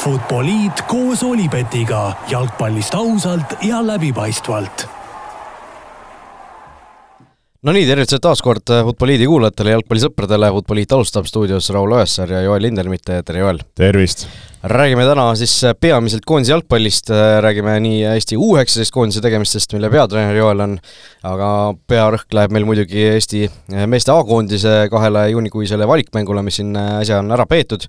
Futboliit koos Olipetiga jalgpallist ausalt ja läbipaistvalt no nii, tervitused taas kord Futboliidi kuulajatele, jalgpallisõpradele, Futboliit alustab stuudios Raul Õessar ja Joel Lindermitte, tere Joel! tervist! Räägime täna siis peamiselt koondise jalgpallist, räägime nii Eesti U19 koondise tegemistest, mille peatreener Joel on, aga pearõhk läheb meil muidugi Eesti meeste A-koondise kahele juunikuisele valikmängule, mis siin äsja on ära peetud,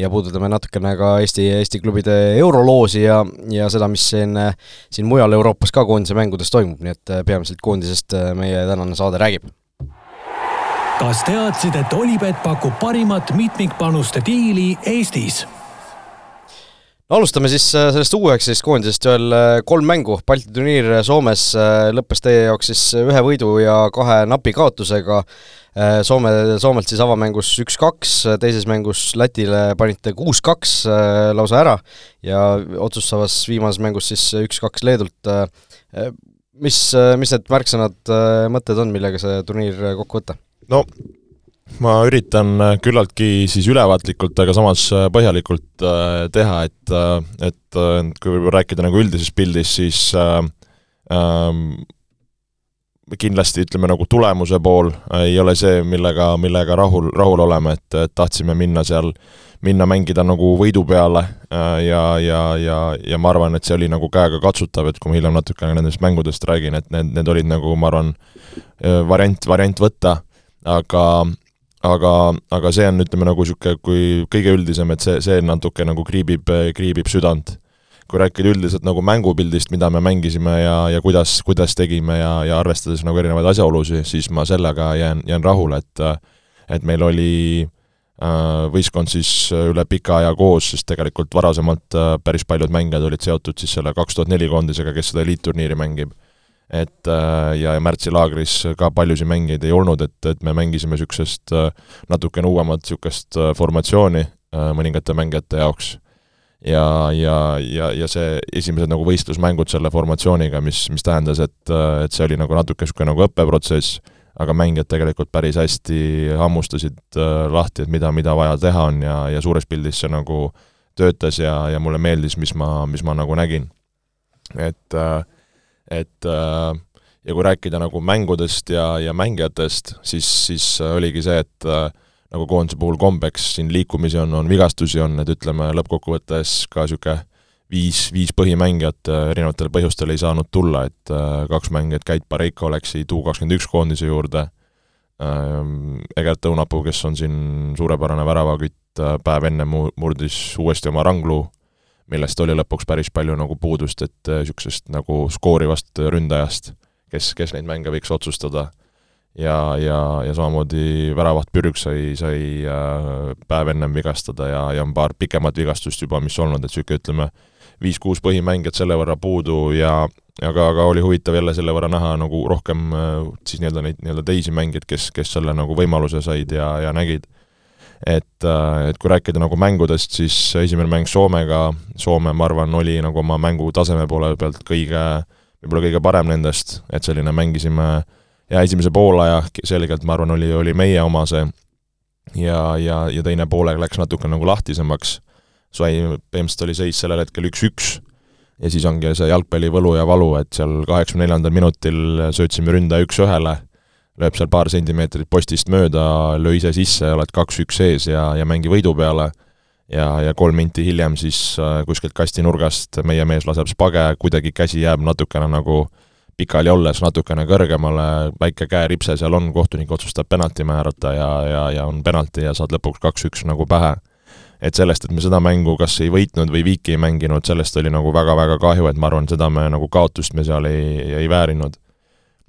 ja puudutame natukene ka Eesti, Eesti klubide euroloosi ja, ja seda, mis siin, siin mujal Euroopas ka koondise mängudes toimub, nii et peamiselt koondisest meie tänane saade räägib kas teadsid, et Olipet pakub parimat mitmikpanuste diili Eestis? Alustame siis äh, sellest U19 koondisest veel äh, kolm mängu, Balti turniir Soomes äh, lõppes teie jaoks siis ühe võidu ja kahe napi kaotusega. Soome, Soomelt siis avamängus üks-kaks, teises mängus Lätile panite kuus-kaks lausa ära ja otsustavas viimases mängus siis üks-kaks Leedult. mis, mis need märksõnad, mõtted on, millega see turniir kokku võtta? no ma üritan äh, küllaltki siis ülevaatlikult, aga samas äh, põhjalikult äh, teha, et, et kui võib-olla rääkida nagu üldises pildis, siis äh, kindlasti ütleme nagu tulemuse pool ei ole see, millega, millega rahul, rahul oleme, et, et tahtsime minna seal, minna mängida nagu võidu peale ja, ja, ja, ja ma arvan, et see oli nagu käegakatsutav, et kui ma hiljem natukene nendest mängudest räägin, et need, need olid nagu ma arvan, variant, variant võtta, aga aga, aga see on, ütleme nagu niisugune, kui kõige üldisem, et see, see natuke nagu kriibib, kriibib südant. kui rääkida üldiselt nagu mängupildist, mida me mängisime ja, ja kuidas, kuidas tegime ja, ja arvestades nagu erinevaid asjaolusid, siis ma sellega jään, jään rahule, et et meil oli äh, võistkond siis üle pika aja koos, sest tegelikult varasemalt äh, päris paljud mängijad olid seotud siis selle kaks tuhat neli koondisega, kes seda eliitturniiri mängib et äh, ja, ja märtsilaagris ka paljusid mängijaid ei olnud, et, et me mängisime niisugust äh, natukene uuemat niisugust äh, formatsiooni mõningate mängijate jaoks. ja, ja, ja, ja see esimesed nagu võistlusmängud selle formatsiooniga, mis, mis tähendas, et, et see oli nagu natuke niisugune nagu õppeprotsess, aga mängijad tegelikult päris hästi hammustasid lahti, et mida, mida vaja teha on ja, ja suures pildis see nagu töötas ja, ja mulle meeldis, mis ma, mis ma nagu nägin. et äh, et äh, ja kui rääkida nagu mängudest ja, ja mängijatest, siis, siis oligi see, et äh, nagu koondise puhul kombeks, siin liikumisi on, on vigastusi on, et ütleme, lõppkokkuvõttes ka niisugune viis, viis põhimängijat äh, erinevatel põhjustel ei saanud tulla, et kaks mängijat, Käit Pareiko läksid U kakskümmend üks koondise juurde, ähm, Egert Õunapuu, kes on siin suurepärane väravakütt, päev enne mu-, murdis uuesti oma rangluu millest oli lõpuks päris palju nagu puudust, et niisugusest äh, nagu skoorivast ründajast, kes, kes neid mänge võiks otsustada. ja, ja, ja samamoodi väravaht Pürg sai, sai äh, päev ennem vigastada ja, ja on paar pikemat vigastust juba, mis olnud, et niisugune ütleme, viis-kuus põhimängijat selle võrra puudu ja aga, aga oli huvitav jälle selle võrra näha nagu rohkem äh, siis nii-öelda neid nii-öelda teisi mängijaid, kes, kes selle nagu võimaluse said ja, ja nägid et, äh, et kui rääkida nagu mängudest, siis esimene mäng Soomega, Soome, ma arvan, oli nagu oma mängu taseme poole pealt kõige, võib-olla kõige parem nendest, et selline mängisime ja esimese poolaja selgelt, ma arvan, oli, oli meie oma see ja, ja, ja teine poolega läks natuke nagu lahtisemaks, sai, põhimõtteliselt oli seis sellel hetkel üks-üks ja siis ongi see jalgpalli võlu ja valu, et seal kaheksakümne neljandal minutil söötsime ründaja üks-ühele lööb seal paar sentimeetrit postist mööda, löö ise sisse, oled kaks-üks ees ja, ja mängi võidu peale, ja, ja kolm minti hiljem siis äh, kuskilt kasti nurgast meie mees laseb spage, kuidagi käsi jääb natukene nagu pikali olles natukene kõrgemale, väike käeripse seal on, kohtunik otsustab penalti määrata ja, ja, ja on penalti ja saad lõpuks kaks-üks nagu pähe. et sellest, et me seda mängu kas ei võitnud või viiki ei mänginud, sellest oli nagu väga-väga kahju, et ma arvan, seda me nagu kaotust me seal ei, ei väärinud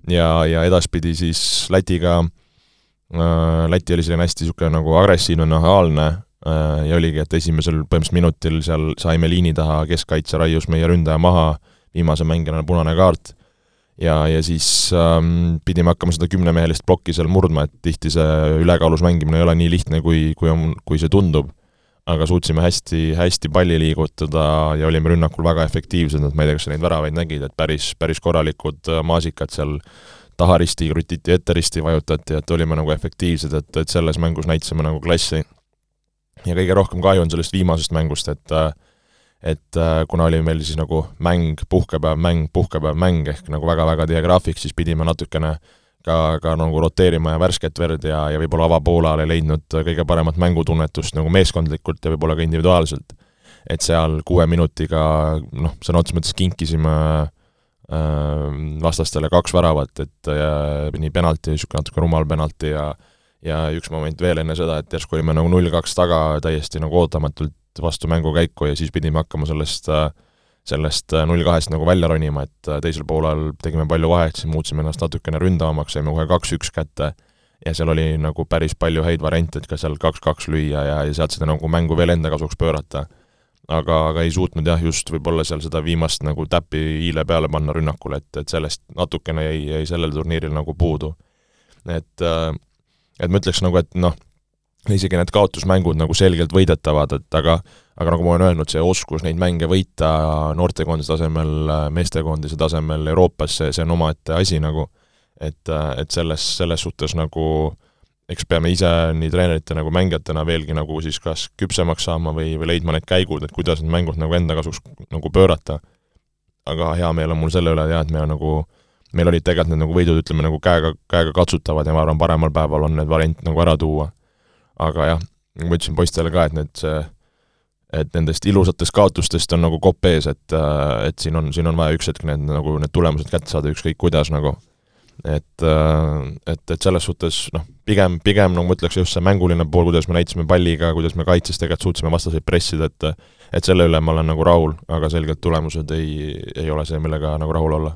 ja, ja edaspidi siis Lätiga äh,, Läti oli selline hästi niisugune nagu agressiivne, nahaalne äh, ja oligi, et esimesel põhimõtteliselt minutil seal saime liini taha, keskkaitse raius meie ründaja maha, viimase mängijana punane kaart, ja, ja siis ähm, pidime hakkama seda kümnemehelist plokki seal murdma, et tihti see ülekaalus mängimine ei ole nii lihtne, kui, kui on, kui see tundub aga suutsime hästi, hästi palli liigutada ja olime rünnakul väga efektiivsed, et ma ei tea, kas sa neid väravaid nägid, et päris, päris korralikud äh, maasikad seal taharisti krutiti, etteristi vajutati, et olime nagu efektiivsed, et, et selles mängus näitasime nagu klassi. ja kõige rohkem kahju on sellest viimasest mängust, et äh, et äh, kuna oli meil siis nagu mäng, puhkepäev, mäng, puhkepäev, mäng ehk nagu väga-väga tihe graafik, siis pidime natukene ka, ka nagu roteerima ja värsket verd ja, ja võib-olla avapoolajal ei leidnud kõige paremat mängutunnetust nagu meeskondlikult ja võib-olla ka individuaalselt. et seal kuue minutiga noh, sõna otseses mõttes kinkisime äh, vastastele kaks väravat, et äh, nii penalti, niisugune natuke rumal penalti ja ja üks moment veel enne seda, et järsku olime nagu null-kaks taga täiesti nagu ootamatult vastu mängukäiku ja siis pidime hakkama sellest sellest null-kahest nagu välja ronima, et teisel poolel tegime palju vahet, siis muutsime ennast natukene ründavamaks, saime kohe kaks-üks kätte ja seal oli nagu päris palju häid variante, et ka seal kaks-kaks lüüa ja, ja sealt seda nagu mängu veel enda kasuks pöörata. aga, aga ei suutnud jah, just võib-olla seal seda viimast nagu täppi hiile peale panna rünnakule, et, et sellest natukene jäi, jäi sellel turniiril nagu puudu. et, et ma ütleks nagu, et noh, isegi need kaotusmängud nagu selgelt võidetavad, et aga aga nagu ma olen öelnud, see oskus neid mänge võita noortekoondise tasemel, meestekoondise tasemel Euroopas, see, see on omaette asi nagu, et, et selles, selles suhtes nagu eks peame ise nii treenerite nagu mängijatena veelgi nagu siis kas küpsemaks saama või, või leidma need käigud, et kuidas need mängud nagu enda kasuks nagu pöörata. aga hea meel on mul selle üle jah, et me nagu, meil olid tegelikult need nagu võidud, ütleme nagu käega, käega katsutavad ja ma arvan, paremal päeval on need variant nagu ära tuua aga jah, ma ütlesin poistele ka, et need et nendest ilusatest kaotustest on nagu kopp ees, et, et siin on, siin on vaja üks hetk need nagu need tulemused kätte saada, ükskõik kuidas nagu. et, et, et selles suhtes noh, pigem, pigem nagu ma ütleks just see mänguline pool, kuidas me näitasime palliga, kuidas me kaitses tegelikult suutsime vastaseid pressida, et et selle üle ma olen nagu rahul, aga selgelt tulemused ei, ei ole see, millega nagu rahul olla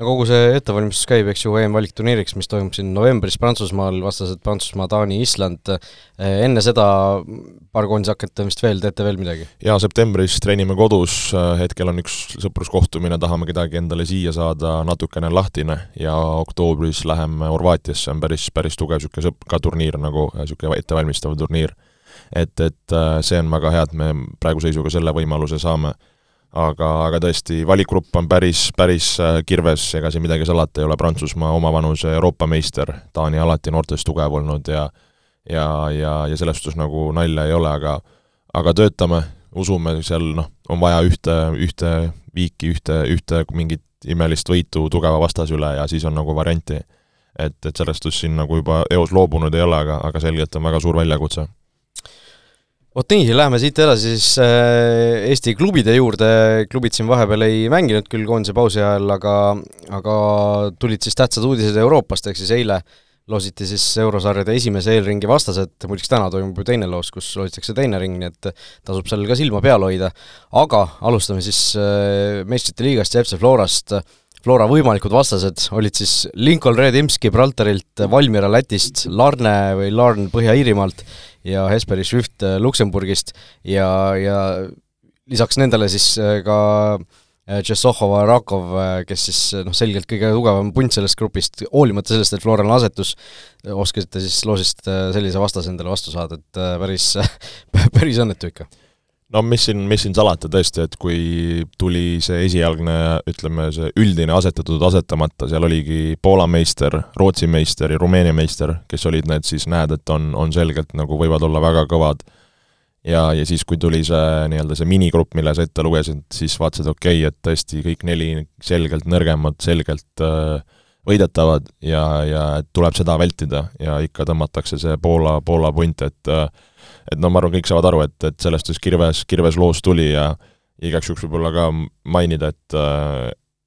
no kogu see ettevalmistus käib, eks ju, EM-valikturniiriks, mis toimub siin novembris Prantsusmaal, vastased Prantsusmaa, Taani, Island, eh, enne seda paar koondise hakatamist veel, teete veel midagi? jaa, septembris treenime kodus, hetkel on üks sõpruskohtumine, tahame kedagi endale siia saada natukene lahtine ja oktoobris läheme Horvaatiasse, on päris, päris tugev niisugune sõp-, ka turniir nagu, niisugune ettevalmistav turniir. et, et eh, see on väga hea, et me praeguse seisuga selle võimaluse saame aga, aga tõesti, valikgrupp on päris, päris äh, kirves, ega siin midagi salata ei ole, Prantsusmaa omavanuse Euroopa meister, Taani alati noortes tugev olnud ja ja, ja, ja selles suhtes nagu nalja ei ole, aga aga töötame, usume, seal noh, on vaja ühte, ühte viiki, ühte, ühte mingit imelist võitu tugeva vastase üle ja siis on nagu varianti. et, et sellest suhtes siin nagu juba eos loobunud ei ole, aga, aga selgelt on väga suur väljakutse vot nii, läheme siit edasi siis äh, Eesti klubide juurde, klubid siin vahepeal ei mänginud küll koondise pausi ajal, aga aga tulid siis tähtsad uudised Euroopast, ehk siis eile loositi siis eurosarjade esimese eelringi vastased, muideks täna toimub ju teine loos, kus loositakse teine ring, nii et tasub seal ka silma peal hoida. aga alustame siis äh, meistrite liigast ja FC Florast. Flora võimalikud vastased olid siis Lincoln Red Imps Gibraltarilt, Valmiera Lätist, Larne või Larn Põhja-Iirimaalt ja Hesperi Swift äh, Luksemburgist. Ja, ja lisaks nendele siis äh, ka Tšessohova äh, ja Rakov, kes siis noh, selgelt kõige tugevam punt sellest grupist, hoolimata sellest, et Florale asetus, oskasite siis loosist sellise vastase endale vastu saada, et päris päris õnnetu ikka no mis siin, mis siin salata tõesti, et kui tuli see esialgne, ütleme, see üldine asetatud asetamata, seal oligi Poola meister, Rootsi meister ja Rumeenia meister, kes olid need siis, näed, et on, on selgelt nagu võivad olla väga kõvad. ja, ja siis, kui tuli see nii-öelda see minigrupp, mille sa ette lugesid, siis vaatasid, okei okay,, et tõesti kõik neli selgelt nõrgemad, selgelt äh, võidetavad ja, ja tuleb seda vältida ja ikka tõmmatakse see Poola, Poola punt, et äh, et no ma arvan, kõik saavad aru, et, et sellest siis kirves, kirves loos tuli ja igaks juhuks võib-olla ka mainida, et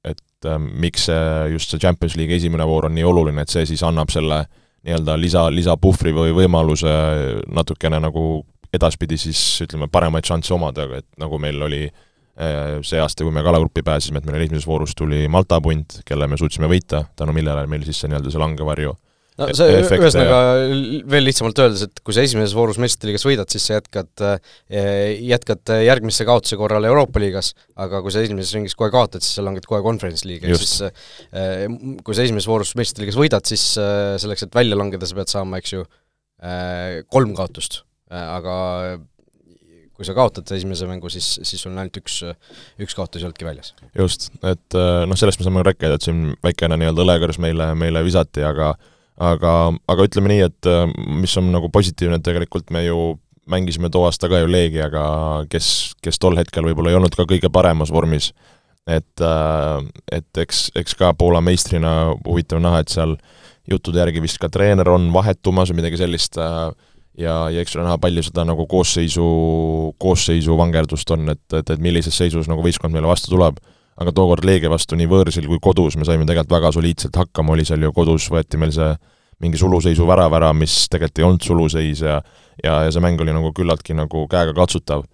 et miks see, just see Champions League'i esimene voor on nii oluline, et see siis annab selle nii-öelda lisa, lisapuhvri või võimaluse natukene nagu edaspidi siis ütleme, paremaid šansse omada, et nagu meil oli eh, see aasta, kui me kalagruppi pääsesime, et meil esimeses voorus tuli Malta punt, kelle me suutsime võita, tänu millele meil siis see nii-öelda see langevarju no see ühesõnaga veel lihtsamalt öeldes, et kui sa esimeses voorus meistrite liigas võidad, siis sa jätkad, eh, jätkad järgmisse kaotuse korral Euroopa liigas, aga kui sa esimeses ringis kohe kaotad, siis sa langed kohe Conference League'i, ehk siis eh, kui sa esimeses voorus meistrite liigas võidad, siis selleks, et välja langeda, sa pead saama, eks ju, kolm kaotust, aga kui sa kaotad esimese mängu, siis, siis sul on ainult üks, üks kaotus ja oledki väljas. just, et noh, sellest me saame rääkida, et siin väikene nii-öelda õlekõrs meile, meile visati, aga aga, aga ütleme nii, et äh, mis on nagu positiivne, et tegelikult me ju mängisime too aasta ka ju Leegiaga, kes, kes tol hetkel võib-olla ei olnud ka kõige paremas vormis. et, et eks, eks ka Poola meistrina huvitav näha, et seal juttude järgi vist ka treener on vahetumas või midagi sellist ja, ja eks ole näha, palju seda nagu koosseisu, koosseisu vangerdust on, et, et, et millises seisus nagu võistkond meile vastu tuleb aga tookord Leegia vastu nii võõrsil kui kodus me saime tegelikult väga soliidselt hakkama, oli seal ju kodus, võeti meil see mingi suluseisu värav ära, mis tegelikult ei olnud suluseis ja ja, ja see mäng oli nagu küllaltki nagu käegakatsutav.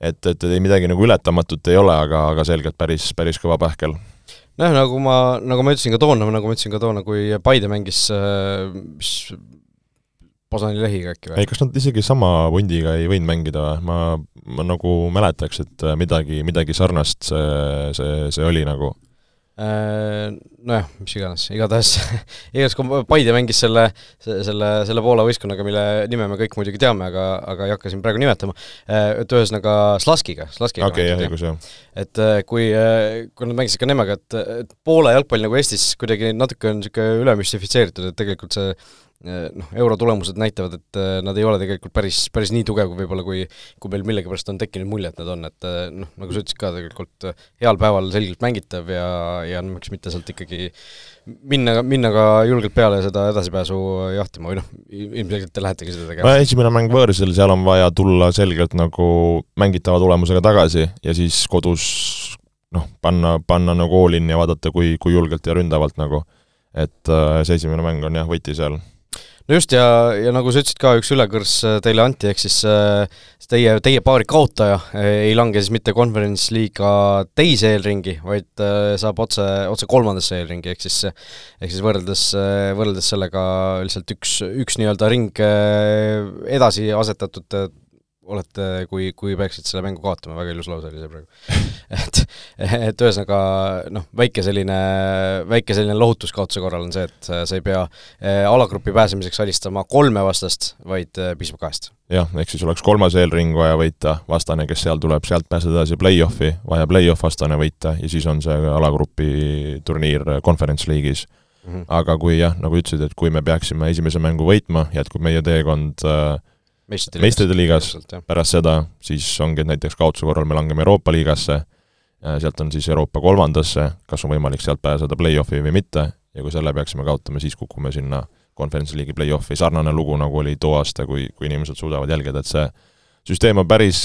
et, et ei midagi nagu ületamatut ei ole, aga, aga selgelt päris, päris kõva pähkel nojah, nagu ma, nagu ma ütlesin ka toona, nagu ma ütlesin ka toona, kui Paide mängis, mis Posani lehiga äkki või? ei, kas nad isegi sama vundiga ei võinud mängida ma, ma nagu mäletaks, et midagi, midagi sarnast see, see, see oli nagu. Äh, nojah, mis iganes, igatahes igatahes kui Paide mängis selle, selle, selle Poola võistkonnaga, mille nime me kõik muidugi teame, aga, aga ei hakka siin praegu nimetama, äh, et ühesõnaga Slaskiga, Slaskiga okei okay,, jah, õigus, jah. et äh, kui, kui nad mängisid ka nemaga, et, et Poola jalgpall nagu Eestis kuidagi natuke on niisugune ülemüstifitseeritud, et tegelikult see noh, euro tulemused näitavad, et eh, nad ei ole tegelikult päris, päris nii tugev kui võib-olla, kui kui meil millegipärast on tekkinud mulje, et nad on, et eh, noh, nagu sa ütlesid ka, tegelikult heal päeval selgelt mängitav ja, ja miks mitte sealt ikkagi minna, minna ka julgelt peale seda edasipääsu jahtima või noh, ilmselgelt te lähetegi seda tegema. no esimene mäng võõrsil, seal on vaja tulla selgelt nagu mängitava tulemusega tagasi ja siis kodus noh, panna, panna nagu all in ja vaadata, kui, kui julgelt ja ründavalt nagu. et see esimene mäng on jah, võti seal no just, ja, ja nagu sa ütlesid ka, üks ülekõrs äh, teile anti, ehk siis äh, teie, teie paari kaotaja äh, ei lange siis mitte Conference liiga teise eelringi, vaid saab otse, otse kolmandasse eelringi, ehk siis ehk siis võrreldes, võrreldes sellega lihtsalt üks, üks nii-öelda ring edasi asetatud olete, kui, kui peaksite selle mängu kaotama, väga ilus lause oli see praegu et, et ühesõnaga noh, väike selline, väike selline lohutus kaotuse korral on see, et sa ei pea eh, alagrupi pääsemiseks alistama kolme vastast, vaid eh, piisab kahest. jah, ehk siis oleks kolmas eelring vaja võita, vastane, kes seal tuleb, sealt pääseda edasi play-off'i, vaja play-off vastane võita ja siis on see alagrupi turniir Conference League'is mm. -hmm. aga kui jah, nagu ütlesid, et kui me peaksime esimese mängu võitma, jätkub meie teekond äh, meistrite liigas, pärast seda siis ongi, et näiteks kaotuse korral me langeme Euroopa liigasse, sealt on siis Euroopa kolmandasse, kas on võimalik sealt pääseda play-off'i või mitte, ja kui selle peaksime kaotama, siis kukume sinna konverentsi liigi play-off'i, sarnane lugu, nagu oli too aasta, kui, kui inimesed suudavad jälgida, et see süsteem on päris,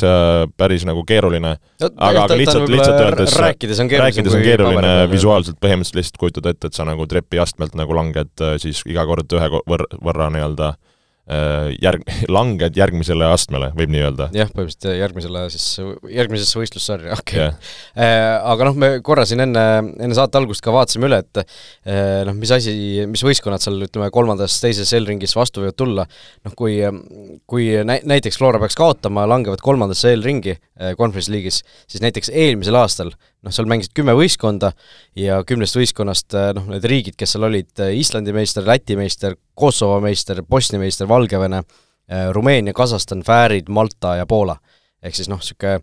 päris nagu keeruline. No,, aga, aga lihtsalt, lihtsalt öeldes rääkides on keeruline, rääkides on keeruline visuaalselt põhimõtteliselt lihtsalt kujutada ette, et sa nagu trepiastmelt nagu langed siis iga kord ühe võrra, võrra nii-öelda äh, Äh, järg-, langed järgmisele astmele, võib nii öelda? jah, põhimõtteliselt järgmisele siis, järgmisesse võistlussarja, okei okay. yeah.. Äh, aga noh, me korra siin enne, enne saate algust ka vaatasime üle, et äh, noh, mis asi, mis võistkonnad seal ütleme, kolmandas, teises eelringis vastu võivad tulla, noh kui, kui nä-, näiteks Flora peaks kaotama, langevad kolmandasse eelringi Conference League'is, siis näiteks eelmisel aastal noh, seal mängisid kümme võistkonda ja kümnest võistkonnast noh, need riigid, kes seal olid, Islandi meister, Läti meister, Kosovo meister, Bosnia meister, Valgevene, Rumeenia, Kasahstan, Fäärid, Malta ja Poola. ehk siis noh, niisugune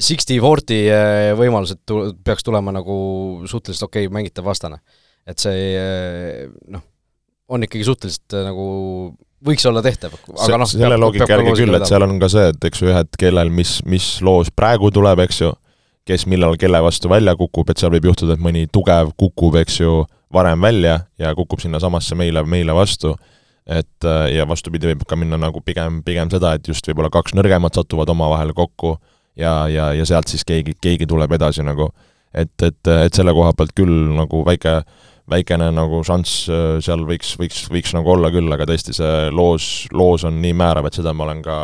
sixty-forty eh, võimalused tu-, peaks tulema nagu suhteliselt okei okay, mängitav vastane. et see eh, noh, on ikkagi suhteliselt eh, nagu võiks olla tehtav, aga noh selle loogika järgi küll, et seal on ka see, et eks ju ühed, kellel mis, mis loos praegu tuleb, eks ju, kes millal kelle vastu välja kukub, et seal võib juhtuda, et mõni tugev kukub, eks ju, varem välja ja kukub sinnasamasse meile, meile vastu, et äh, ja vastupidi, võib ka minna nagu pigem, pigem seda, et just võib-olla kaks nõrgemat satuvad omavahel kokku ja, ja, ja sealt siis keegi, keegi tuleb edasi nagu. et, et, et selle koha pealt küll nagu väike, väikene nagu šanss äh, seal võiks, võiks, võiks nagu olla küll, aga tõesti, see loos, loos on nii määrav, et seda ma olen ka,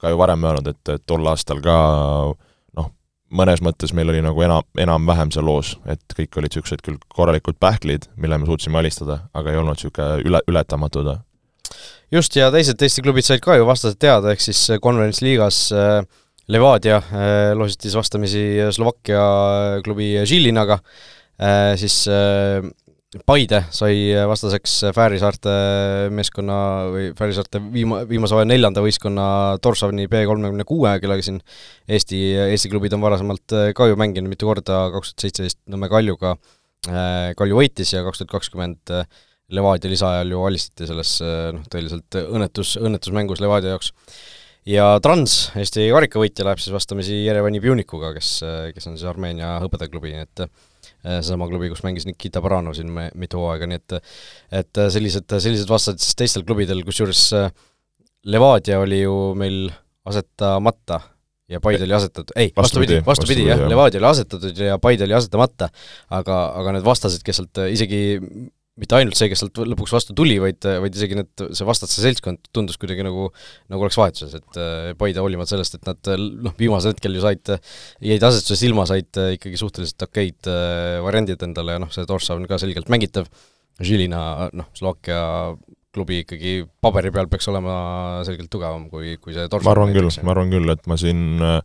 ka ju varem öelnud, et, et tol aastal ka mõnes mõttes meil oli nagu enam, enam-vähem see loos, et kõik olid niisugused küll korralikud pähklid, mille me suutsime alistada, aga ei olnud niisugune üle, ületamatud. just, ja teised Eesti klubid said ka ju vastased teada, ehk siis Conference liigas äh, Levadia äh, loositi siis vastamisi Slovakkia klubi Žilinaga äh,, siis äh, Paide sai vastaseks Fääri saarte meeskonna või Fääri saarte viima-, viimase hooaja neljanda võistkonna Torshavni B kolmekümne kuue, kellega siin Eesti, Eesti klubid on varasemalt ka ju mänginud mitu korda, kaks tuhat seitseteist Nõmme Kaljuga Kalju võitis ja kaks tuhat kakskümmend Levadia lisaajal ju alistati selles noh, tõeliselt õnnetus, õnnetusmängus Levadia jaoks. ja Trans, Eesti karikavõitja, läheb siis vastamisi Jerevani Pjunikuga, kes, kes on siis Armeenia hõbedaklubi, nii et seesama klubi, kus mängis Nikita Baranov siin mitu hooaega, nii et et sellised, sellised vastased siis teistel klubidel, kusjuures Levadia oli ju meil asetamata ja Paide oli asetatud, ei, vastupidi, vastupidi jah, Levadia oli asetatud ja Paide oli asetamata, aga, aga need vastased, kes sealt isegi mitte ainult see, kes sealt lõpuks vastu tuli, vaid, vaid isegi need, see vastaste seltskond tundus kuidagi nagu, nagu oleks vahetuses, et äh, Paide hoolimata sellest, et nad noh, viimasel hetkel ju said, jäid asetusest ilma, said äh, ikkagi suhteliselt okeid äh, variandid endale ja noh, see Torsa on ka selgelt mängitav, Žilina, noh, Slovakkia klubi ikkagi paberi peal peaks olema selgelt tugevam kui, kui see Torso ma arvan küll, ma arvan küll, et ma siin äh,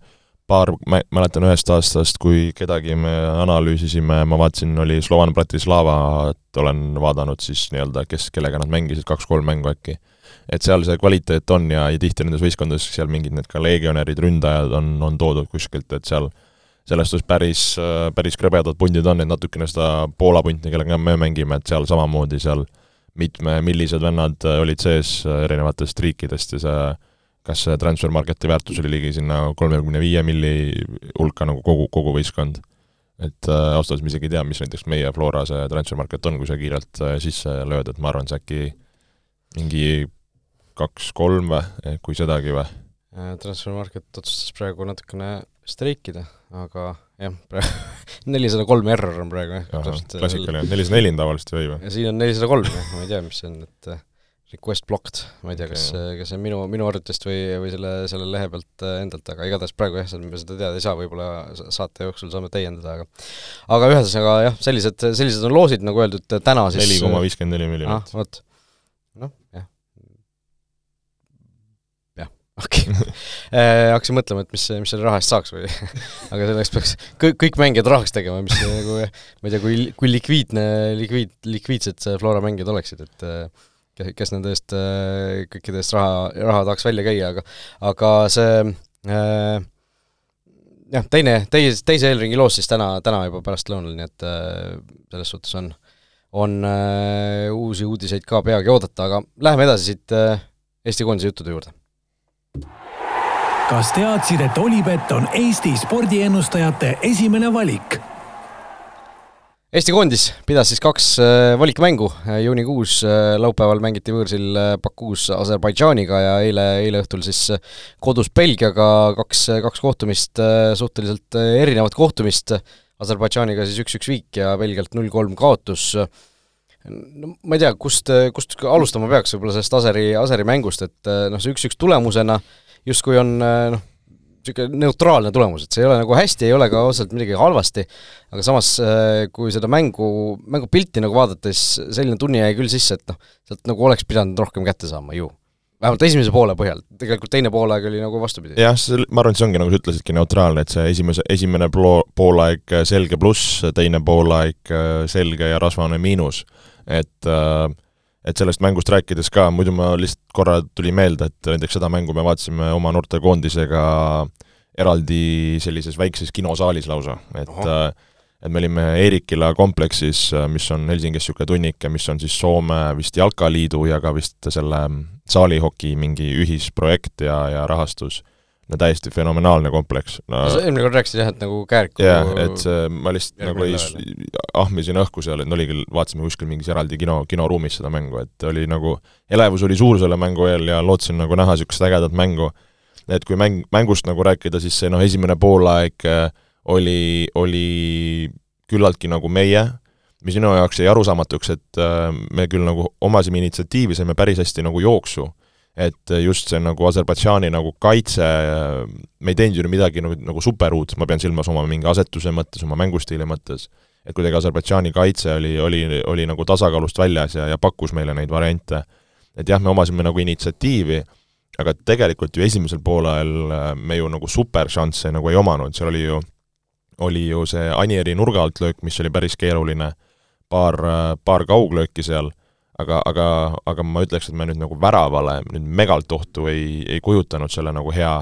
paar, ma mäletan ühest aastast, kui kedagi me analüüsisime, ma vaatasin, oli Slovan Bratislava, et olen vaadanud siis nii-öelda, kes, kellega nad mängisid, kaks-kolm mängu äkki. et seal see kvaliteet on ja, ja tihti nendes võistkondades seal mingid need ka legionärid, ründajad on, on toodud kuskilt, et seal selles suhtes päris, päris krõbedad pundid on, et natukene seda Poola punti, kellega me mängime, et seal samamoodi seal mitmemillised vennad olid sees erinevatest riikidest ja see kas see transfer market'i väärtus oli ligi sinna kolmekümne viie milli hulka nagu kogu, kogu võistkond. et äh, ausalt öeldes ma isegi ei tea, mis näiteks meie Flora see transfer market on, kui sa kiirelt äh, sisse lööd, et ma arvan, see äkki mingi kaks-kolm või, eh, kui sedagi või? Äh, transfer market otsustas praegu natukene streikida, aga jah, praegu nelisada kolm error on praegu jah. klassikaline, nelisada neli on tavaliselt või ja siin on nelisada kolm jah, ma ei tea, mis see on, et äh, request blocked, ma ei tea, kas, kas see on minu, minu arvutist või, või selle, selle lehe pealt äh, endalt, aga igatahes praegu jah, me seda teada ei saa, võib-olla saate jooksul saame täiendada, aga aga ühesõnaga jah, sellised, sellised on loosid, nagu öeldud, täna siis neli koma viiskümmend neli miljonit. ah, vot. noh, jah. jah, okei okay. Äh, hakkasin mõtlema, et mis, mis selle raha eest saaks või aga selleks peaks kõik, kõik mängijad rahaks tegema, mis nagu ma ei tea, kui, kui likviidne, likviid, likviidsed Flora mängijad oleksid, et äh, kes nende eest, äh, kõikide eest raha, raha tahaks välja käia, aga aga see äh, jah, teine, teise, teise eelringi loos siis täna, täna juba pärastlõunal, nii et äh, selles suhtes on, on äh, uusi uudiseid ka peagi oodata, aga läheme edasi siit äh, Eesti koondise juttude juurde. kas teadsid, et Olipet on Eesti spordiennustajate esimene valik? Eesti koondis pidas siis kaks äh, valikmängu, juunikuus äh, laupäeval mängiti võõrsil äh, Bakuus Aserbaidžaaniga ja eile, eile õhtul siis kodus Belgiaga kaks, kaks kohtumist, suhteliselt erinevat kohtumist, Aserbaidžaaniga siis üks-üks viik ja Belgialt null-kolm kaotus, no ma ei tea, kust, kust alustama peaks, võib-olla sellest Aseri, Aseri mängust, et noh, see üks-üks tulemusena justkui on noh, niisugune neutraalne tulemus, et see ei ole nagu hästi, ei ole ka otseselt midagi halvasti, aga samas äh, kui seda mängu, mängupilti nagu vaadata, siis selline tunne jäi küll sisse, et noh, sealt nagu oleks pidanud rohkem kätte saama ju. vähemalt esimese poole põhjal, tegelikult teine poolaeg oli nagu vastupidi. jah, ma arvan, et see ongi, nagu sa ütlesidki, neutraalne, et see esimese, esimene poolaeg selge pluss, teine poolaeg selge ja rasvane miinus. et äh, et sellest mängust rääkides ka, muidu ma lihtsalt korra tuli meelde, et näiteks seda mängu me vaatasime oma noortekoondisega eraldi sellises väikses kinosaalis lausa, et Aha. Äh, et me olime Eerikila kompleksis, mis on Helsingis niisugune tunnike, mis on siis Soome vist Jalkaliidu ja ka vist selle saalihoki mingi ühisprojekt ja, ja rahastus no täiesti fenomenaalne kompleks no,. sa eelmine kord rääkisid jah, et nagu Kääriku jah, et see, ma lihtsalt nagu ei, ahmisin õhku seal, et no oli küll, vaatasime kuskil mingis eraldi kino, kinoruumis seda mängu, et oli nagu, elevus oli suur selle mängu eel ja lootsin nagu näha niisugust ägedat mängu. et kui mäng, mängust nagu rääkida, siis see noh, esimene poolaeg äh, oli, oli küllaltki nagu meie, mis minu jaoks jäi arusaamatuks, et äh, me küll nagu omasime initsiatiivi, saime päris hästi nagu jooksu et just see nagu Aserbaidžaani nagu kaitse, me ei teinud ju midagi nagu, nagu superuut, ma pean silmas oma mingi asetuse mõttes, oma mängustiili mõttes, et kuidagi Aserbaidžaani kaitse oli, oli, oli nagu tasakaalust väljas ja, ja pakkus meile neid variante. et jah, me omasime nagu initsiatiivi, aga tegelikult ju esimesel poolel me ju nagu superšansse nagu ei omanud, seal oli ju, oli ju see Anieri nurga alt löök, mis oli päris keeruline, paar, paar kauglööki seal aga, aga, aga ma ütleks, et me nüüd nagu väravale nüüd megalt ohtu ei, ei kujutanud selle nagu hea,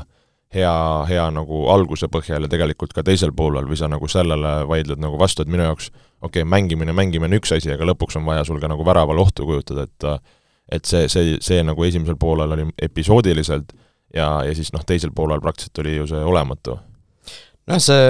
hea, hea nagu alguse põhjal ja tegelikult ka teisel poolel või sa nagu sellele vaidled nagu vastu, et minu jaoks okei okay,, mängimine, mängimine on üks asi, aga lõpuks on vaja sul ka nagu väraval ohtu kujutada, et et see, see, see nagu esimesel poolel oli episoodiliselt ja, ja siis noh, teisel poolel praktiliselt oli ju see olematu noh, see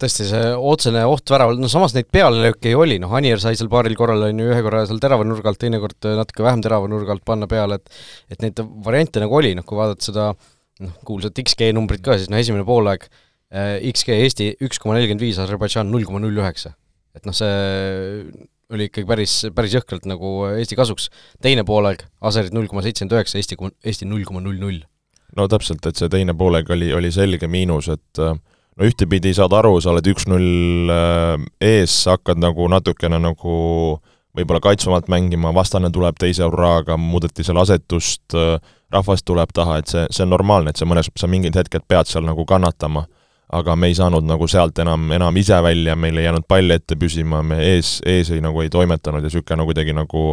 tõesti, see otsene oht väraval, no samas neid pealelööke ju oli, noh, Anier sai seal paaril korral, on ju, ühe korra seal terava nurga alt, teinekord natuke vähem terava nurga alt panna peale, et et neid variante nagu oli, noh, kui vaadata seda noh, kuulsat XG numbrit ka, siis no esimene poolaeg äh, XG Eesti üks koma nelikümmend viis, Aserbaidžaan null koma null üheksa. et noh, see oli ikkagi päris, päris jõhkralt nagu Eesti kasuks. teine poolaeg, Aserid null koma seitsekümmend üheksa, Eesti, Eesti null koma null null. no täpselt, et see teine poolaeg oli, oli selge miinus, et äh no ühtepidi saad aru, sa oled üks-null äh, ees, sa hakkad nagu natukene nagu võib-olla kaitsvamalt mängima, vastane tuleb teise hurraaga, muudeti seal asetust, äh, rahvas tuleb taha, et see, see on normaalne, et sa mõnes, sa mingid hetked pead seal nagu kannatama. aga me ei saanud nagu sealt enam, enam ise välja, meil ei jäänud pall ette püsima, me ees, ees ei nagu ei toimetanud ja niisugune nagu kuidagi nagu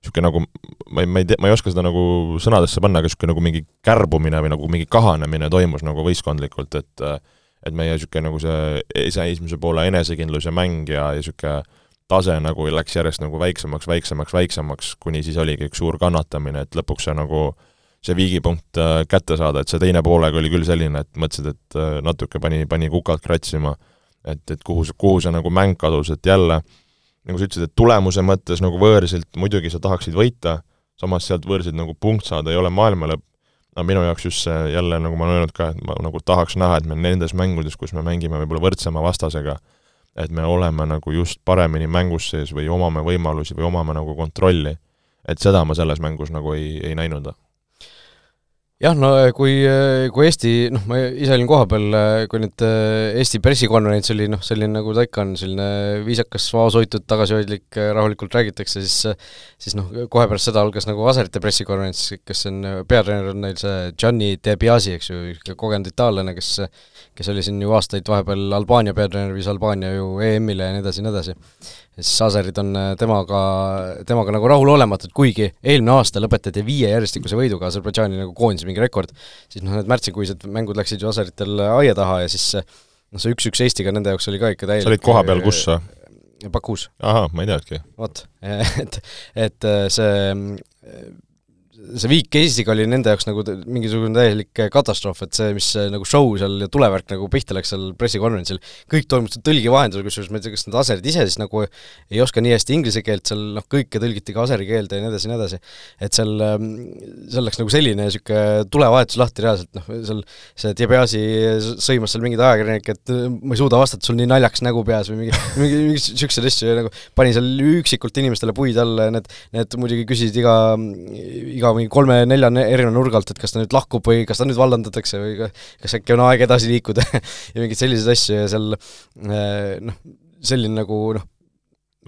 niisugune nagu, ma ei, ma ei tea, ma ei oska seda nagu sõnadesse panna, aga niisugune nagu mingi kärbumine või nagu mingi kahanemine toimus nagu võistkondlikult, et äh, et meie niisugune nagu see ise esimese poole enesekindlus ja mäng ja, ja niisugune tase nagu läks järjest nagu väiksemaks, väiksemaks, väiksemaks, kuni siis oligi üks suur kannatamine, et lõpuks see nagu see viigipunkt äh, kätte saada, et see teine poolega oli küll selline, et mõtlesid, et äh, natuke pani, pani kukalt kratsima, et, et kuhu see, kuhu see nagu mäng kadus, et jälle nagu sa ütlesid, et tulemuse mõttes nagu võõrsilt muidugi sa tahaksid võita, samas sealt võõrsilt nagu punkt saada ei ole maailma lõpp, no minu jaoks just see jälle, nagu ma olen öelnud ka, et ma nagu tahaks näha, et me nendes mängudes, kus me mängime võib-olla võrdsema vastasega, et me oleme nagu just paremini mängus sees või omame võimalusi või omame nagu kontrolli. et seda ma selles mängus nagu ei, ei näinud jah, no äh, kui, äh, kui Eesti, noh, ma ise olin kohapeal, äh, kui nüüd Eesti pressikonverents oli noh, selline nagu ta ikka on, selline viisakas, vaoshoitud, tagasihoidlik, rahulikult räägitakse, siis siis noh, kohe pärast seda algas nagu Aserite pressikonverents, kes on, peatreener on neil see Gianni De Biasi, eks ju, kogenud itaallane, kes kes oli siin ju aastaid vahepeal Albaania peatreener, viis Albaania ju EM-ile ja nii edasi ja nii edasi. Ja siis Aserid on temaga, temaga nagu rahulolematud, kuigi eelmine aasta lõpetati viie järjestikuse võiduga Aserbaidžaani nagu koondise mingi rekord, siis noh, need märtsikuised mängud läksid ju Aseritel aia taha ja siis noh, see üks-üks Eestiga nende jaoks oli ka ikka täielik sa olid kohapeal kus sa? Bakuus. ahah, ma ei teadnudki. vot, et, et äh, see see viik Eestiga oli nende jaoks nagu mingisugune täielik katastroof, et see, mis nagu show seal ja tulevärk nagu pihta läks seal pressikonverentsil, kõik toimus tõlgi vahendusel, kusjuures ma ei tea, kas need aserid ise siis nagu ei oska nii hästi inglise keelt, seal noh, kõike tõlgiti ka aseri keelde ja nii edasi ja nii edasi. et seal, ähm, seal läks nagu selline niisugune tulevahetus lahti reaalselt, noh, seal see Diabiasi sõimas seal mingeid ajakirjanikke, et ma ei suuda vastata, sul nii naljakas nägu peas või mingi, mingi, mingi niisuguseid asju nagu pani seal üksikult inimestele puid alla ja need, need muidugi küsisid iga, iga mingi kolme-nelja erineva nurga alt, et kas ta nüüd lahkub või kas ta nüüd vallandatakse või kas äkki on aeg edasi liikuda ja mingeid selliseid asju ja seal eh, noh, selline nagu noh,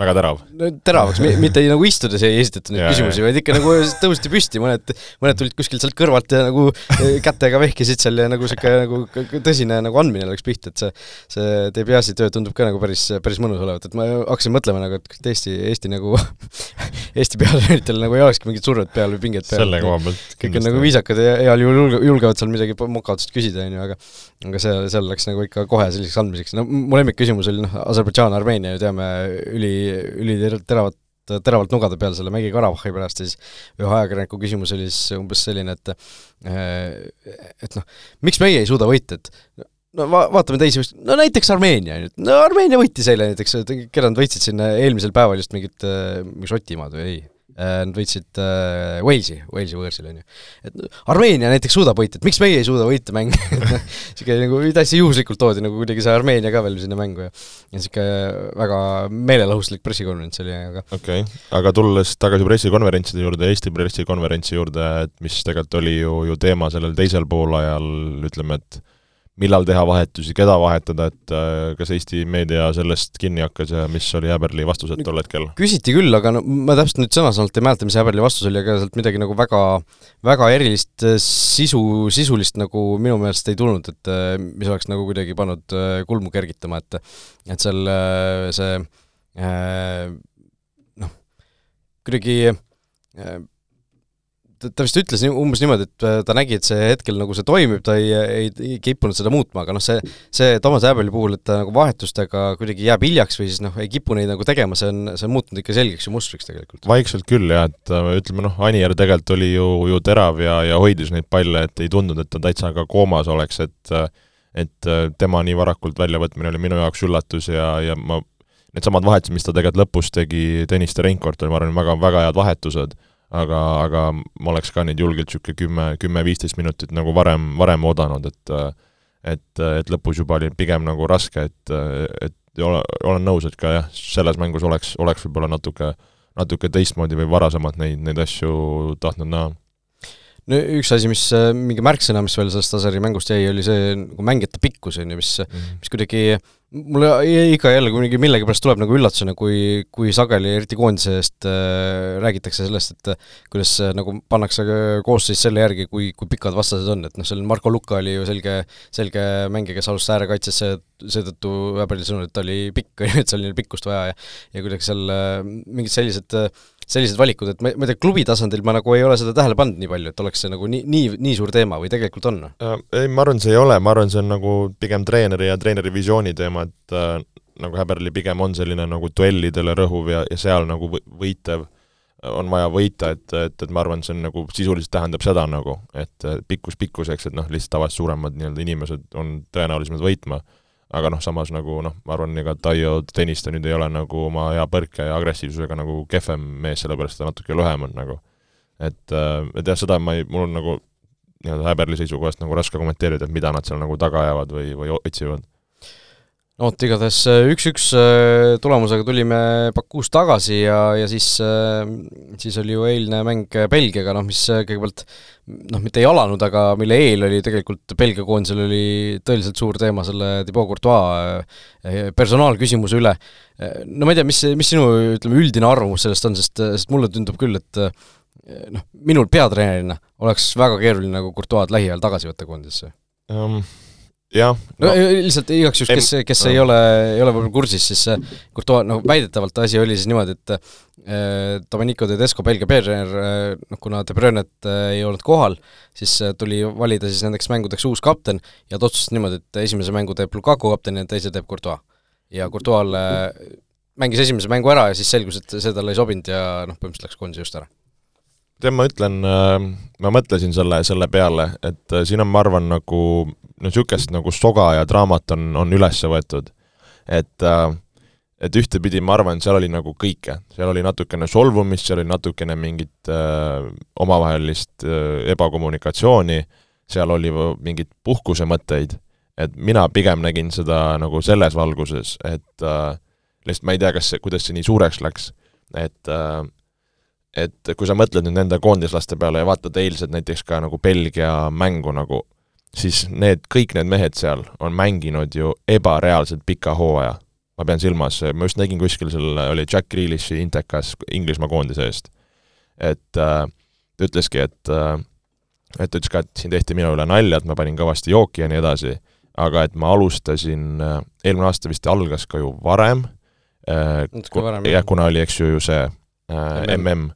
väga terav. no teravaks, mitte nagu istudes ei esitatud neid küsimusi, vaid ikka nagu tõusti püsti, mõned, mõned tulid kuskilt sealt kõrvalt ja nagu eh, kätega vehkisid seal ja nagu sihuke nagu tõsine nagu andmine läks pihta, et see, see Debiasi töö tundub ka nagu päris, päris mõnus olevat, et ma hakkasin mõtlema nagu, et Eesti, Eesti nagu Eesti peatreeneritel nagu ei olekski mingit survet peal või pinget peal. selle koha pealt. kõik on nagu viisakad ja heal juhul julgevad seal midagi mokaotsast küsida, on ju, aga aga see, seal läks nagu ikka kohe selliseks andmiseks, no mu lemmikküsimus oli noh, Aserbaidžaan, Armeenia ju teame, üli üliteravat teravalt nugade peal selle Mägi-Karabahhi pärast ja siis ühe ajakirjaniku küsimus oli siis umbes selline, et et noh, miks meie ei suuda võita, et no va-, vaatame teisi, no näiteks Armeenia nüüd, no Armeenia võitis eile näiteks, keda nad võitsid siin eelmisel päeval just mingit, mingi Šotimaad või ei nad võitsid äh, Walesi, Walesi võõrsil, on ju. et Armeenia näiteks suudab võita, et miks meie ei suuda võita mänge niisugune nagu täitsa juhuslikult toodi nagu kuidagi see Armeenia ka veel sinna mängu ja ja niisugune väga meelelahuslik pressikonverents oli, aga okei okay., aga tulles tagasi pressikonverentside juurde, Eesti pressikonverentsi juurde, et mis tegelikult oli ju, ju teema sellel teisel poolajal, ütleme, et millal teha vahetusi, keda vahetada, et äh, kas Eesti meedia sellest kinni hakkas ja mis oli Häberli vastused tol hetkel? küsiti küll, aga no ma täpselt nüüd sõna-sõnalt ei mäleta, mis Häberli vastus oli, aga sealt midagi nagu väga, väga erilist äh, sisu, sisulist nagu minu meelest ei tulnud, et äh, mis oleks nagu kuidagi pannud kulmu kergitama, et et seal see noh, kuidagi ta vist ütles umbes niimoodi, et äh, ta nägi, et see hetkel nagu see toimib, ta ei, ei, ei kippunud seda muutma, aga noh, see, see Toomas Hääbeli puhul, et ta nagu vahetustega kuidagi jääb hiljaks või siis noh, ei kipu neid nagu tegema, see on, see on muutunud ikka selgeks ja mustriks tegelikult. vaikselt küll jah, et äh, ütleme noh, Anier tegelikult oli ju, ju terav ja, ja hoidis neid palle, et ei tundunud, et ta täitsa ka koomas oleks, et et tema nii varakult väljavõtmine oli minu jaoks üllatus ja, ja ma needsamad vahetused, mis ta tegelikult lõpus tegi Tõniste Reinkordt, oli ma arvan, väga, väga head vahetused aga, aga ma oleks ka neid julgelt niisugune kümme, kümme-viisteist minutit nagu varem, varem oodanud, et et, et lõpus juba oli pigem nagu raske, et, et ole, olen nõus, et ka jah, selles mängus oleks, oleks võib-olla natuke, natuke teistmoodi või varasemalt neid, neid asju tahtnud näha no üks asi, mis, mingi märksõna, mis veel sellest Aseri mängust jäi, oli see nagu mängijate pikkus, on ju, mis mm, -hmm. mis kuidagi mulle ikka jälle kuidagi millegipärast tuleb nagu üllatusena, kui, kui sageli, eriti koondise eest äh, räägitakse sellest, et äh, kuidas äh, nagu pannakse koosseis selle järgi, kui, kui pikad vastased on, et noh, seal Marko Luka oli ju selge, selge mängija, kes alustas äärekaitsesse, seetõttu Väbeli sõnul, et ta oli pikk, on ju, et seal oli pikkust vaja ja ja kuidagi seal äh, mingid sellised äh, sellised valikud, et ma, ma ei tea, klubi tasandil ma nagu ei ole seda tähele pannud nii palju, et oleks see nagu nii, nii, nii suur teema või tegelikult on? Äh, ei, ma arvan, see ei ole, ma arvan, see on nagu pigem treeneri ja treeneri visiooni teema, et äh, nagu Häberli pigem on selline nagu duellidele rõhuv ja, ja seal nagu võitev on vaja võita, et, et, et ma arvan, see on nagu sisuliselt tähendab seda nagu, et pikkus pikkuseks, et noh, lihtsalt tavaliselt suuremad nii-öelda inimesed on tõenäolisemad võitma aga noh, samas nagu noh, ma arvan, ega Taio Tõniste nüüd ei ole nagu oma hea põrke ja agressiivsusega nagu kehvem mees, sellepärast ta natuke lühem on nagu. et, äh, et jah, seda ma ei, mul on nagu nii-öelda Häberli seisukohast nagu raske kommenteerida, et mida nad seal nagu taga ajavad või, või otsivad no vot, igatahes äh, üks-üks äh, tulemusega tulime Bakuus tagasi ja, ja siis, äh, siis oli ju eilne mäng Belgiaga, noh mis kõigepealt noh, mitte ei alanud, aga mille eel oli tegelikult Belgia koondisel oli tõeliselt suur teema selle Thibaut Courtois personaalküsimuse üle. no ma ei tea, mis, mis sinu, ütleme, üldine arvamus sellest on, sest, sest mulle tundub küll, et noh, minul peatreenerina oleks väga keeruline nagu Courtois'd lähiajal tagasi võtta koondisesse um jah no, no lihtsalt igaks juhuks, kes, kes no. ei ole, ei ole võib-olla kursis, siis Courtois, noh väidetavalt asi oli siis niimoodi, et äh, Domenico Tedesco, Belgia peatreener äh,, noh kuna De Bruynet äh, ei olnud kohal, siis äh, tuli valida siis nendeks mängudeks uus kapten ja ta otsustas niimoodi, et esimese mängu teeb Lukaku kapten ja teise teeb Courtois. ja Courtois'le äh, mängis esimese mängu ära ja siis selgus, et see talle ei sobinud ja noh, põhimõtteliselt läks koondise just ära tead, ma ütlen, äh, ma mõtlesin selle, selle peale, et siin on, ma arvan, nagu no niisugust nagu soga ja draamat on, on üles võetud. et äh, et ühtepidi ma arvan, seal oli nagu kõike, seal oli natukene solvumist, seal oli natukene mingit äh, omavahelist äh, ebakommunikatsiooni, seal oli mingeid puhkusemõtteid, et mina pigem nägin seda nagu selles valguses, et äh, lihtsalt ma ei tea, kas see, kuidas see nii suureks läks, et äh, et kui sa mõtled nüüd nende koondislaste peale ja vaatad eilset näiteks ka nagu Belgia mängu nagu, siis need, kõik need mehed seal on mänginud ju ebareaalselt pika hooaja. ma pean silmas, ma just nägin kuskil seal oli Jack Grealishi intekas Inglismaa koondise eest. et äh, ta ütleski, et äh, et ta ütles ka, et siin tehti minu üle nalja, et ma panin kõvasti jooki ja nii edasi, aga et ma alustasin äh,, eelmine aasta vist algas ka ju varem äh,, jah, kuna oli, eks ju, ju see äh, MM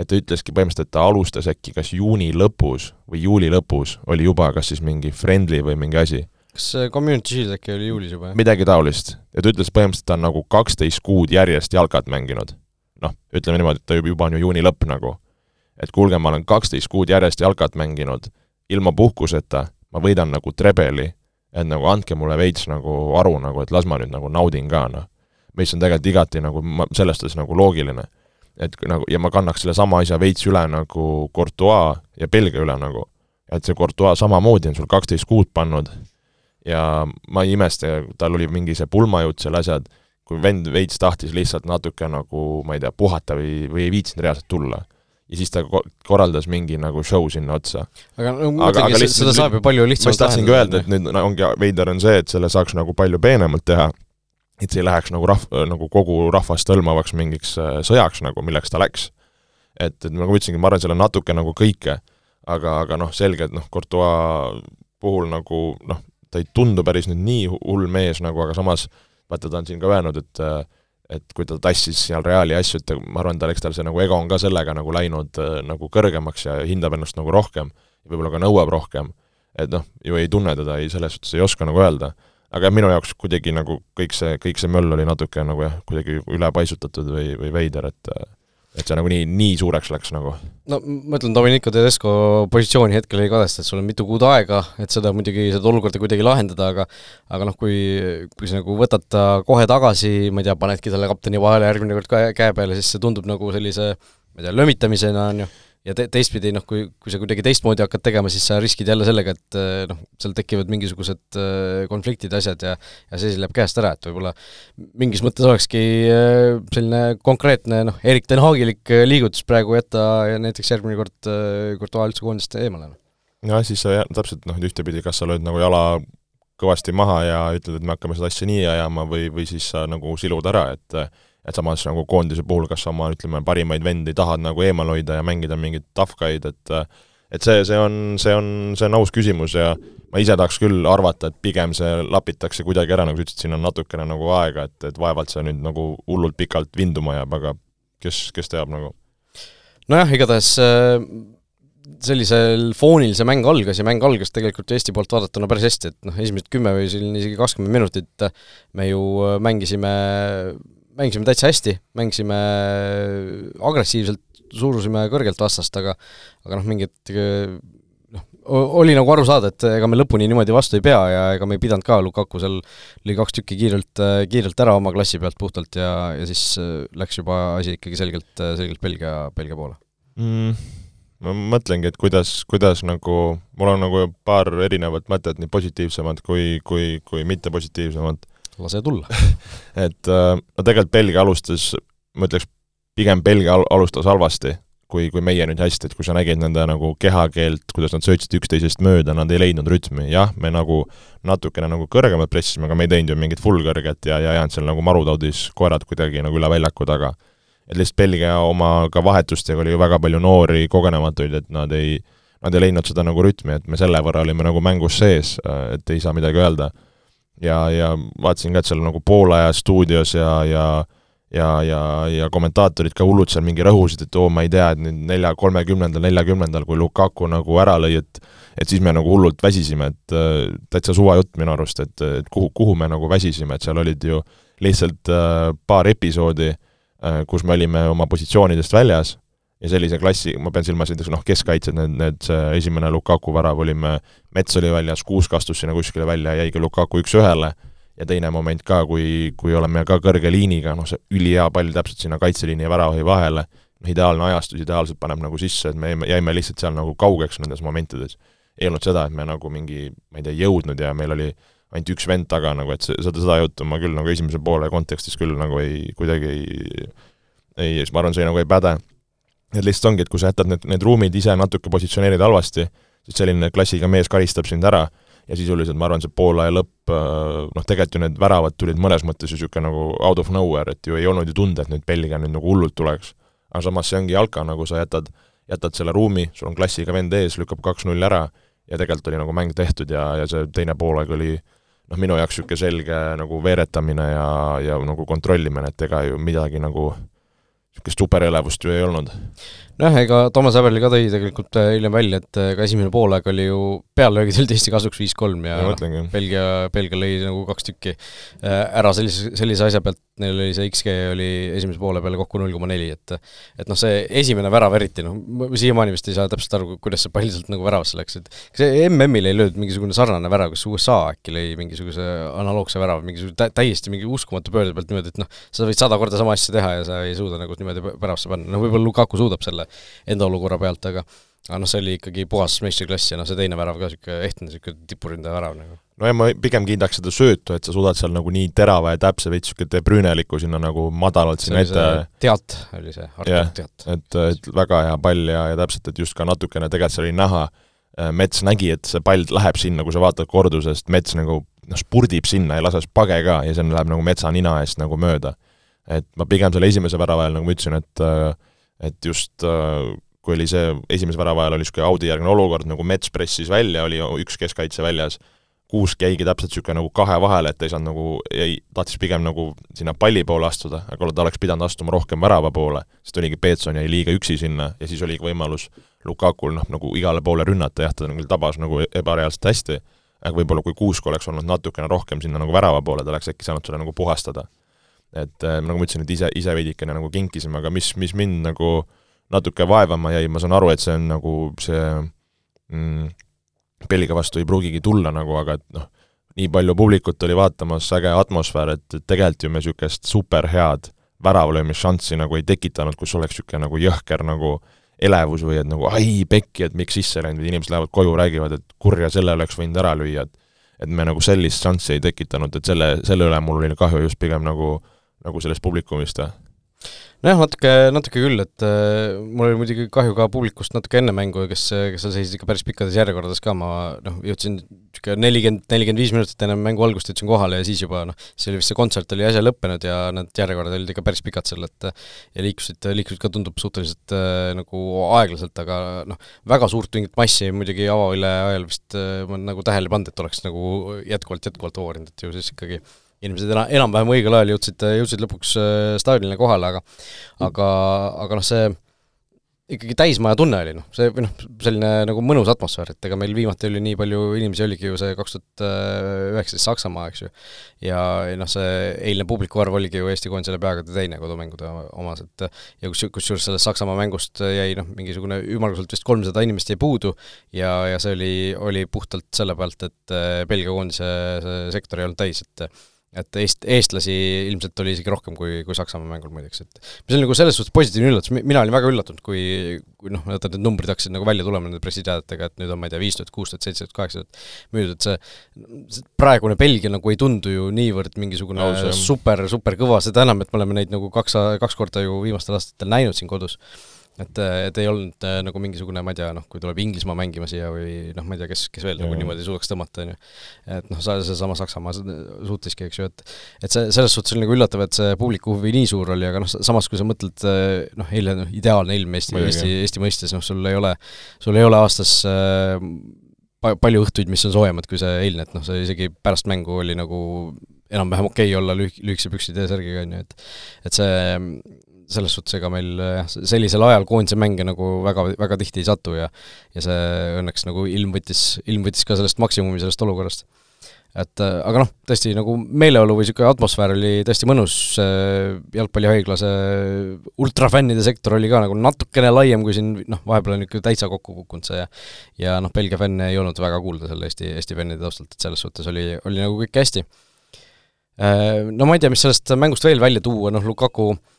et ta ütleski põhimõtteliselt, et ta alustas äkki kas juuni lõpus või juuli lõpus oli juba kas siis mingi friendly või mingi asi. kas Community Shield äkki oli juulis juba, midagi taolist. ja ta ütles põhimõtteliselt, ta on nagu kaksteist kuud järjest jalkat mänginud. noh, ütleme niimoodi, et ta juba on ju juuni lõpp nagu. et kuulge, ma olen kaksteist kuud järjest jalkat mänginud, ilma puhkuseta, ma võidan nagu trebeli, et nagu andke mulle veits nagu aru nagu, et las ma nüüd nagu naudin ka, noh. mis on tegelikult igati nagu selles suhtes nagu loogiline et nagu, ja ma kannaks sellesama asja veits üle nagu Courtois ja Belgia üle nagu. et see Courtois samamoodi on sul kaksteist kuud pannud ja ma ei imesta, tal oli mingi see pulmajutt seal asjad, kui vend veits tahtis lihtsalt natuke nagu, ma ei tea, puhata või, või ei viitsinud reaalselt tulla. ja siis ta korraldas mingi nagu show sinna otsa. aga no mõtlengi, seda saab ju palju lihtsamalt ma tahtsingi öelda, et nüüd no, ongi veider on see, et selle saaks nagu palju peenemalt teha et see ei läheks nagu rahv-, nagu kogu rahvast hõlmavaks mingiks äh, sõjaks nagu, milleks ta läks. et, et nagu ma ütlesingi, ma arvan, seal on natuke nagu kõike, aga, aga noh, selge, et noh, Courtois puhul nagu noh, ta ei tundu päris nüüd nii hull mees nagu, aga samas vaata, ta on siin ka öelnud, et et kui ta tassis seal Reali asju, et ma arvan, tal, eks tal see nagu ego on ka sellega nagu läinud äh, nagu kõrgemaks ja hindab ennast nagu rohkem, võib-olla ka nõuab rohkem, et noh, ju ei tunne teda, ei selles suhtes ei oska nagu öelda. Aga jah, minu jaoks kuidagi nagu kõik see, kõik see möll oli natuke nagu jah, kuidagi ülepaisutatud või, või veider, et et see nagu nii, nii suureks läks nagu? no ma ütlen, Domenico Tedesco positsiooni hetkel ei kadesta, et sul on mitu kuud aega, et seda muidugi, seda olukorda kuidagi lahendada, aga aga noh, kui, kui sa nagu võtad ta kohe tagasi, ma ei tea, panedki talle kapteni vahele järgmine kord käe peale, siis see tundub nagu sellise ma ei tea, lömitamisena, on ju ja te-, teistpidi noh, kui, kui sa kuidagi teistmoodi hakkad tegema, siis sa riskid jälle sellega, et eh, noh, seal tekivad mingisugused eh, konfliktid, asjad ja ja see siis läheb käest ära, et võib-olla mingis mõttes olekski eh, selline konkreetne noh, Erik ten Haagilik liigutus praegu jätta ja näiteks järgmine kord, Courtois üldse koondist eemale. jah, siis sa täpselt noh, ühtepidi, kas sa lööd nagu jala kõvasti maha ja ütled, et me hakkame seda asja nii ajama või, või siis sa nagu silud ära, et et samas nagu koondise puhul, kas sa oma, ütleme, parimaid vendi tahad nagu eemal hoida ja mängida mingeid tafkaid, et et see, see on, see on, see on aus küsimus ja ma ise tahaks küll arvata, et pigem see lapitakse kuidagi ära, nagu sa ütlesid, siin on natukene nagu aega, et, et vaevalt see nüüd nagu hullult pikalt vinduma jääb, aga kes, kes teab nagu. nojah, igatahes äh, sellisel foonil see mäng algas ja mäng algas tegelikult Eesti poolt vaadatuna päris hästi, et noh, esimesed kümme või siin isegi kakskümmend minutit me ju mängisime mängisime täitsa hästi, mängisime agressiivselt, surusime kõrgelt vastast, aga aga noh, mingit noh, oli nagu aru saada, et ega me lõpuni niimoodi vastu ei pea ja ega me ei pidanud ka, Lukaku seal lõi kaks tükki kiirelt, kiirelt ära oma klassi pealt puhtalt ja, ja siis läks juba asi ikkagi selgelt, selgelt Belgia, Belgia poole. Mm ma mõtlengi, et kuidas, kuidas nagu, mul on nagu paar erinevat mõtet, nii positiivsemad kui, kui, kui mitte positiivsemad lase tulla. Et äh, no tegelikult Belgia alustas, ma ütleks, pigem Belgia al-, alustas halvasti, kui, kui meie nüüd hästi, et kui sa nägid nende nagu kehakeelt, kuidas nad sõitsid üksteisest mööda, nad ei leidnud rütmi, jah, me nagu natukene nagu kõrgemalt pressisime, aga me ei teinud ju mingit full kõrget ja, ja jäänud seal nagu marutaudis koerad kuidagi nagu üle väljaku taga. et lihtsalt Belgia oma ka vahetustega oli ju väga palju noori, kogenematuid, et nad ei, nad ei leidnud seda nagu rütmi, et me selle võrra olime nagu mängus sees, et ei saa midagi öelda ja, ja vaatasin ka, et seal nagu Poolaja stuudios ja, ja ja, ja, ja kommentaatorid ka hullult seal mingi rõhusid, et oo, ma ei tea, et nüüd nelja, kolmekümnendal, neljakümnendal, kui Lukaku nagu ära lõi, et et siis me nagu hullult väsisime, et äh, täitsa suva jutt minu arust, et, et kuhu, kuhu me nagu väsisime, et seal olid ju lihtsalt äh, paar episoodi äh,, kus me olime oma positsioonidest väljas ja sellise klassi, ma pean silmas näiteks noh, keskkaitsjad, need, need, see esimene Lukaku värav olime, Mets oli väljas, Kuusk astus sinna kuskile välja, jäigi Lukaku üks-ühele, ja teine moment ka, kui, kui oleme ka kõrge liiniga, noh see ülihea pall täpselt sinna kaitseliini ja väravahi vahele, noh ideaalne ajastus, ideaalselt paneb nagu sisse, et me jäime, jäime lihtsalt seal nagu kaugeks nendes momentides. ei olnud seda, et me nagu mingi, ma ei tea, jõudnud ja meil oli ainult üks vend taga nagu, et seda, seda juttu ma küll nagu esimese poole kontekstis küll nagu ei, kuidagi ei, ei, ma arvan, see nagu ei päde et lihtsalt ongi, et kui sa jätad need, need ruumid ise natuke positsioneerida halvasti, siis selline klassiga mees karistab sind ära ja sisuliselt ma arvan, see poolaja lõpp, äh, noh tegelikult ju need väravad tulid mõnes mõttes ju niisugune nagu out of nowhere, et ju ei olnud ju tunda, et nüüd Belgia nüüd nagu hullult tuleks. aga samas see ongi jalka, nagu sa jätad, jätad selle ruumi, sul on klassiga vend ees, lükkab kaks-null ära ja tegelikult oli nagu mäng tehtud ja, ja see teine poolaeg oli noh, minu jaoks niisugune selge nagu veeretamine ja, ja nagu kontrollimine, et ega ju midagi nagu niisugust superelevust ju ei olnud. Nojah, ega Toomas Häberli ka tõi tegelikult äh, hiljem välja, et äh, ka esimene poolaeg oli ju peallöögid olid Eesti kasuks viis-kolm ja, ja Belgia, Belgia lõi nagu kaks tükki äh, ära sellise, sellise asja pealt, neil oli see XG oli esimese poole peale kokku null koma neli, et et noh, see esimene värav eriti, noh, siiamaani vist ei saa täpselt aru, kuidas see pall sealt nagu väravasse läks, et kas MM-il ei löödud mingisugune sarnane värav, kas USA äkki lõi mingisuguse analoogse värava, mingisuguse tä-, täiesti mingi uskumatu pöörde pealt niimoodi, et noh, sa võid sada korda sama asja teha ja sa ei suuda nagu niimoodi väravasse panna, noh võib-olla Lukaku suudab selle enda olukorra pealt, aga aga noh, see oli ikkagi puhas meistriklass ja noh, see teine värav ka niisugune ehtne, niisugune tipuründaja värav nagu. nojah, ma pigem kiidaks seda söötu, et sa suudad seal nagu nii terava ja täpse, veits niisugune debrüüneliku sinna nagu madalalt sinna ette teat oli see, Artur Teat. et, et väga hea pall ja, ja täpselt, et just ka natukene tegelikult seal oli näha, äh, Mets nägi, et see pall läheb sinna, kui sa vaatad kordusest, Mets nagu noh, spurdib sinna ja laseb page ka ja see läheb nagu metsa nina eest nagu mööda. et ma pigem selle esimese värava ajal, nagu ma ütlesin, et äh, et just äh, kui oli see esimese värava ajal oli niisugune Audi järgne olukord, nagu Mets pressis välja, oli üks keskkaitse väljas, Kuusk jäigi täpselt niisugune nagu kahe vahele, et ei saanud nagu, jäi, tahtis pigem nagu sinna palli poole astuda, aga ta oleks pidanud astuma rohkem värava poole, sest oligi, Peetson jäi liiga üksi sinna ja siis oligi võimalus Lukakul noh, nagu igale poole rünnata, jah, ta küll tabas nagu ebareaalselt hästi, aga võib-olla kui Kuusk oleks olnud natukene rohkem sinna nagu värava poole, ta oleks äkki saanud selle nagu puhastada. et äh, nagu ma ütlesin, et ise, ise veidikene nagu kinkisime, aga mis, mis mind nagu natuke vaevama jäi, ma saan aru, et see on nagu see mm, Belgia vastu ei pruugigi tulla nagu, aga et noh, nii palju publikut oli vaatamas, äge atmosfäär, et, et tegelikult ju me niisugust superhead väravalöömisšanssi nagu ei tekitanud, kus oleks niisugune nagu jõhker nagu elevus või et nagu ai, pekki, et miks sisse läinud, inimesed lähevad koju, räägivad, et kurja, selle oleks võinud ära lüüa, et et me nagu sellist šanssi ei tekitanud, et selle, selle üle mul oli kahju just pigem nagu, nagu sellest publikumist nojah, natuke, natuke küll, et äh, mul oli muidugi kahju ka publikust natuke enne mängu, kes, kes seal seisid ikka päris pikkades järjekordades ka, ma noh, jõudsin niisugune nelikümmend, nelikümmend viis minutit enne mängu algust jõudsin kohale ja siis juba noh, siis oli vist see kontsert oli äsja lõppenud ja need järjekorrad olid ikka päris pikad seal, et ja liikusid, liikusid ka tundub suhteliselt äh, nagu aeglaselt, aga noh, väga suurt mingit massi muidugi avavõlle ajal vist äh, ma nagu tähele ei pannud, et oleks nagu jätkuvalt, jätkuvalt hoorinud, et ju siis ikkagi inimesed ena-, enam-vähem õigel ajal jõudsid, jõudsid lõpuks äh, staadionile kohale, aga aga, aga noh, see ikkagi täismaja tunne oli noh, see või noh, selline nagu mõnus atmosfäär, et ega meil viimati oli nii palju inimesi, oligi ju see kaks tuhat üheksateist Saksamaa, eks ju, ja noh, see eilne publiku arv oligi ju Eesti koondisele peaaegu teine kodumängude omas, et ja kus, kusjuures sellest Saksamaa mängust jäi noh, mingisugune ümmarguselt vist kolmsada inimest jäi puudu ja, ja see oli, oli puhtalt selle pealt, et Belgia koondise see sektor ei olnud täis, et et eest-, eestlasi ilmselt oli isegi rohkem kui, kui Saksamaa mängul muideks, et mis on nagu selles suhtes positiivne üllatus, mina olin väga üllatunud, kui, kui noh, vaata need numbrid hakkasid nagu välja tulema nende pressiteadetega, et nüüd on, ma ei tea, viis tuhat, kuus tuhat, seitse tuhat, kaheksa tuhat müüdud, et see, see praegune Belgia nagu ei tundu ju niivõrd mingisugune see... super, super kõva, seda enam, et me oleme neid nagu kaks, kaks korda ju viimastel aastatel näinud siin kodus et, et ei olnud äh, nagu mingisugune, ma ei tea, noh, kui tuleb Inglismaa mängima siia või noh, ma ei tea, kes, kes veel nagu niimoodi suudaks tõmmata, on ju. et noh, seesama Saksamaa suutiski, eks ju, et et see, selles suhtes oli nagu üllatav, et see publiku huvi nii suur oli, aga noh, samas kui sa mõtled äh, noh, eile noh, ideaalne ilm Eesti, Eesti, Eesti mõistes, noh, sul ei ole, sul ei ole aastas äh, pa-, palju õhtuid, mis on soojemad kui see eilne, et noh, see isegi pärast mängu oli nagu enam-vähem okei okay olla lühik-, lühikese püksid ja särgiga, on ju, et et see selles suhtes ega meil jah, sellisel ajal koondise mänge nagu väga, väga tihti ei satu ja ja see õnneks nagu ilm võttis, ilm võttis ka sellest maksimumi sellest olukorrast. et äh, aga noh, tõesti nagu meeleolu või niisugune atmosfäär oli tõesti mõnus, jalgpallihaigla see ultrafännide sektor oli ka nagu natukene laiem kui siin noh, vahepeal on ikka täitsa kokku kukkunud see ja ja noh, Belgia fänne ei olnud väga kuulda selle Eesti, Eesti fännide taustalt, et selles suhtes oli, oli nagu kõik hästi. Äh, no ma ei tea, mis sellest mängust veel välja tuua, noh Lukaku äh, Äh,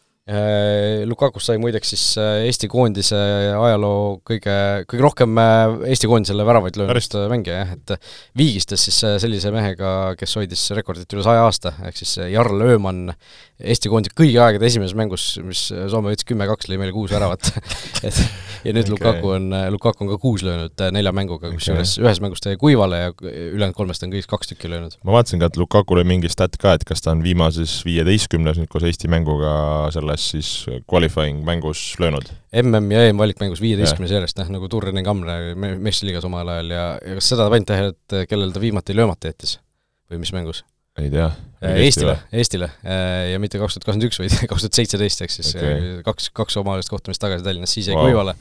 Lukakust sai muideks siis äh, Eesti koondise ajaloo kõige, kõige rohkem äh, Eesti koondisele väravaid löönud mängija, jah, et viigistas siis sellise mehega, kes hoidis rekordit üle saja aasta, ehk siis Jarl Öömann Eesti koondise kõigi aegade esimeses mängus, mis Soome võttis kümme-kaks, lõi meile kuus väravat et ja nüüd okay. Lukaku on, Lukaku on ka kuus löönud nelja mänguga, kusjuures okay. ühes mängus jäi kuivale ja ülejäänud kolmest on kõik kaks tükki löönud. ma vaatasin ka, et Lukakul oli mingi stat ka, et kas ta on viimases viieteistkümnes nüüd koos Eesti mänguga selles siis qualifying mängus löönud? MM ja EM-valikmängus viieteistkümnes järjest, noh nagu Turren Kamre meistriliigas omal ajal ja, ja kas seda panid tähele, et kellel ta viimati löömata jättis? või mis mängus? ei tea. Eestile, Eestile ja mitte kaks tuhat kakskümmend üks, vaid kaks tuhat seitseteist, ehk siis okay. kaks, kaks omaalist kohtumist tagasi Tallinnas, siis jäi wow. kuivale.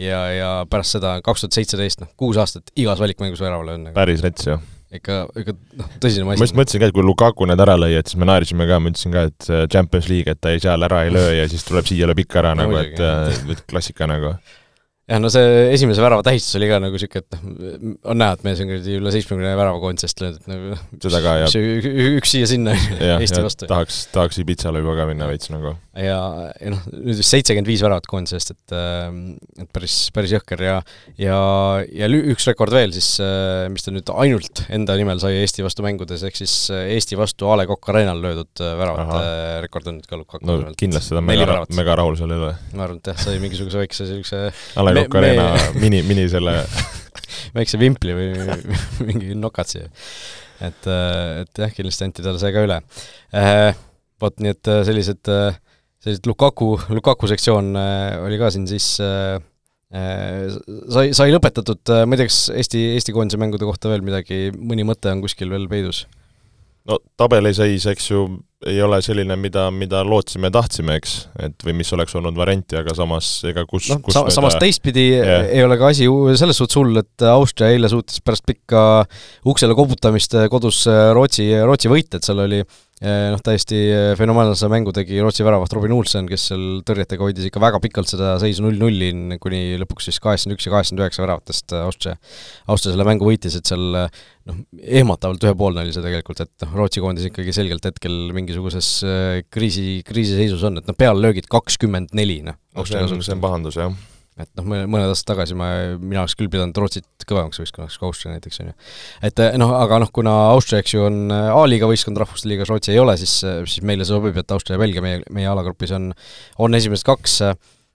ja, ja pärast seda kaks tuhat seitseteist, noh, kuus aastat igas valikmängus väravale on. päris rets ju ikka, ikka noh, tõsine masin. ma just mõtlesin ka, et kui Lukaku need ära lõi, et siis me naersime ka, ma ütlesin ka, et Champions League, et ta ei, seal ära ei löö ja siis tuleb siia, lööb ikka ära no, nagu, et, et klassika nagu jah, no see esimese värava tähistus oli ka nagu niisugune, et noh, on näha, et mees on kuradi üle seitsmekümne värava koondisest löönud, et nagu seda ka, jah. üks siia-sinna Eesti vastu. tahaks, tahaks Ibitsale juba ka minna veits nagu. Ja, ja noh, nüüd vist seitsekümmend viis väravat koondisest, et ähm, et päris, päris jõhker ja ja, ja üks rekord veel siis, äh, mis ta nüüd ainult enda nimel sai Eesti vastu mängudes, ehk siis äh, Eesti vastu A Le Coq Arenal löödud äh, väravate rekord on nüüd ka Lukaku no kindlasti, ta on mega, mega rahul seal üle. ma arvan, et jah, sai mingisuguse väikese niisuguse A Le Coq Arena mini, mini selle väikse vimpli või mingi nokatsi. et, et jah, kindlasti anti talle see ka üle. Vot nii, et sellised, sellised Lukaku, Lukaku sektsioon oli ka siin siis sai, sai lõpetatud, ma ei tea, kas Eesti, Eesti koondise mängude kohta veel midagi, mõni mõte on kuskil veel peidus? no tabeliseis, eks ju, ei ole selline, mida, mida lootsime ja tahtsime, eks, et või mis oleks olnud varianti, aga samas ega kus noh, kus sa, me samas teistpidi Jah. ei ole ka asi selles suhtes hull, et Austria eile suutis pärast pikka uksele koputamist kodus Rootsi, Rootsi võita, et seal oli eh, noh, täiesti fenomenaalse mängu tegi Rootsi väravat Robin Olsen, kes seal tõrjetega hoidis ikka väga pikalt seda seisu null-nulli, kuni lõpuks siis kaheksakümmend üks ja kaheksakümmend üheksa väravatest Austria, Austria selle mängu võitis, et seal noh, ehmatavalt ühepoolne oli see tegelikult, et noh, Rootsi koondis ikkagi selgelt hetkel mingisuguses kriisi, kriisiseisus on, et noh, peallöögid kakskümmend neli, noh. see on pahandus, jah. Et noh, mõne, mõned aastad tagasi ma, mina oleks küll pidanud Rootsit kõvemaks võistkonnaks kui Austria näiteks, on ju. et eh, noh, aga noh, kuna Austria, eks ju, on eh, A-liiga võistkond, Rahvuste Liigas Rootsi ei ole, siis, siis meile sobib, et Austria ja Belgia meie, meie alagrupis on, on esimesed kaks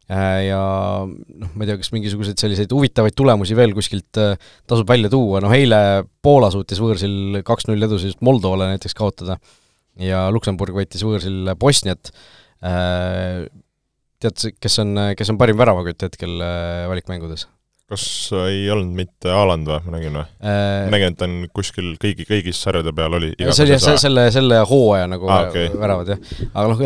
ja noh, ma ei tea, kas mingisuguseid selliseid huvitavaid tulemusi veel kuskilt tasub välja tuua, noh eile Poola suutis võõrsil kaks-null edusi just Moldovale näiteks kaotada ja Luksemburg võitis võõrsil Bosniat äh,, tead, kes on, kes on parim väravakütt hetkel äh, valikmängudes? Kas ei olnud mitte Haaland või, ma nägin või? ma nägin, et ta on kuskil kõigi, kõigis sarjade peal oli see oli jah, see, selle, selle hooaja nagu Ah, okay. väravad jah. aga noh,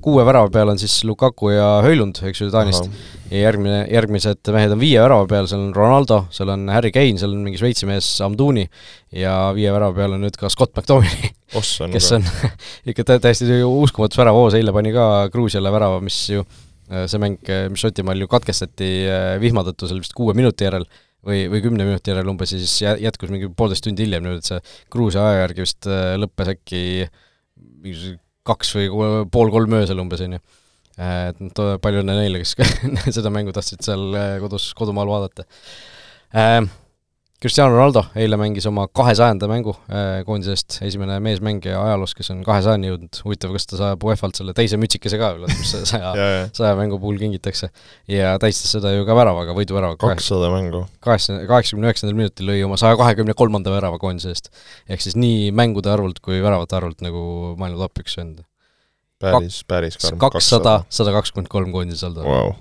kuue värava peal on siis Lukaku ja Höölund, eks ju, Taanist. ja järgmine, järgmised mehed on viie värava peal, seal on Ronaldo, seal on Harry Kane, seal on mingi Šveitsi mees Amdouni ja viie värava peal on nüüd ka Scott on kes on ikka tä- täiesti uskumatus väravhoos, eile pani ka Gruusiale värava, mis ju äh, see mäng, mis Šotimaal ju katkestati äh, vihma tõttu seal vist kuue minuti järel või, või kümne minuti järel umbes ja siis jä- jätkus mingi poolteist tundi hiljem niimoodi, et see Gruusia aja järgi vist äh, lõppes äkki mingisuguse kaks või pool kolm öösel umbes, on ju. Et noh, palju õnne neile, kes seda mängu tahtsid seal äh, kodus, kodumaal vaadata. Cristiano Ronaldo eile mängis oma kahesajanda mängu äh, koondise eest, esimene meesmängija ajaloos, kes on kahesajani jõudnud, huvitav, kas ta saab UEFA-lt selle teise mütsikese ka veel, mis saja ja, ja saja mängu puhul kingitakse. ja tähistas seda ju ka väravaga, võiduväravaga. kakssada mängu. kaheksa, kaheksakümne üheksandal minutil lõi oma saja kahekümne kolmanda värava koondise eest. ehk siis nii mängude arvult kui väravate arvult nagu maailma top üks vend. päris, päris karm. kakssada, sada kakskümmend kolm koondise saldo wow.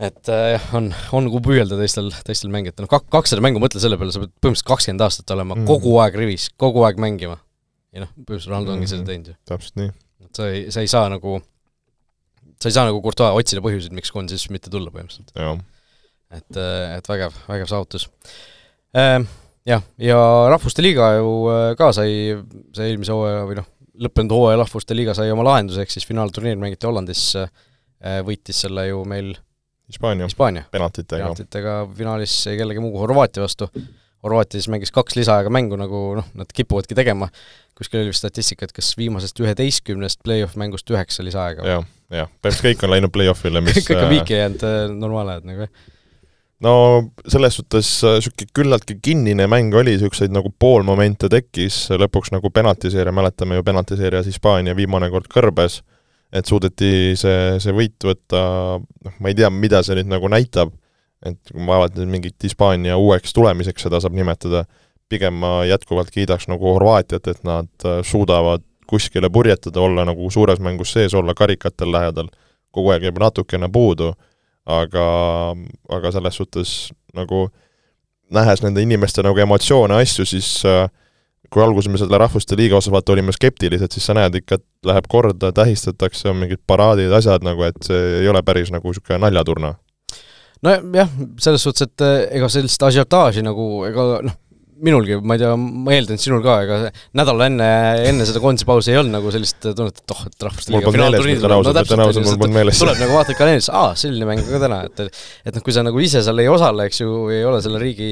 Et äh, on, on kuhu püüelda teistel, teistel mängijatel, noh kak-, kakssada mängu, mõtle selle peale, sa pead põhimõtteliselt kakskümmend aastat olema mm. kogu aeg rivis, kogu aeg mängima. ja noh, põhimõtteliselt Ronaldo ongi seda Mhm. teinud ju. täpselt nii. et sa ei, sa ei saa nagu, sa ei saa nagu Courtois otsida põhjuseid, miks koondisesse mitte tulla põhimõtteliselt. et, et vägev, vägev saavutus. Jah, ja Rahvuste Liiga ju äh, ka sai, see eelmise hooaja või noh, lõppenud hooaja Rahvuste Liiga sai oma lahenduse, ehk siis finaalturniir mängiti Hollandis, äh, võitis selle ju meil Hispaania Hispaania penaltitega. penaltitega finaalis kellegi muu Horvaatia vastu. Horvaatia siis mängis kaks lisaaega mängu, nagu noh, nad kipuvadki tegema, kuskil oli vist statistika, et kas viimasest üheteistkümnest play-off mängust üheksa lisaaega. jah, jah, põhimõtteliselt kõik on läinud play-off'ile, mis kõik on viiki jäänud äh, normaalne, et nagu jah. no selles suhtes niisugune küllaltki kinnine mäng oli, niisuguseid nagu poolmomente tekkis, lõpuks nagu penaltiseeria, mäletame ju penaltiseerias Hispaania viimane kord kõrbes, et suudeti see, see võit võtta, noh, ma ei tea, mida see nüüd nagu näitab, et ma vaatan mingit Hispaania uueks tulemiseks seda saab nimetada, pigem ma jätkuvalt kiidaks nagu Horvaatiat, et nad äh, suudavad kuskile purjetada, olla nagu suures mängus sees, olla karikatel lähedal, kogu aeg jääb natukene puudu, aga, aga selles suhtes nagu nähes nende inimeste nagu emotsioone, asju, siis äh, kui alguses me selle Rahvuste Liiga osas vaata olime skeptilised, siis sa näed ikka, et läheb korda, tähistatakse, on mingid paraadid, asjad nagu, et see ei ole päris nagu niisugune naljaturna. nojah, selles suhtes, et eh, ega sellist asiotaaži nagu ega noh, minulgi, ma ei tea, ma eeldan, et sinul ka, ega nädal enne, enne seda koondise pausi ei olnud nagu sellist tunnet, et oh, et rahvuste liiga finaalturniir mul polnud meeles. tuleb nagu vaatad kalendrisse, aa, selline mäng ka täna, et et noh, kui sa nagu ise seal ei osale, eks ju, ei ole selle riigi,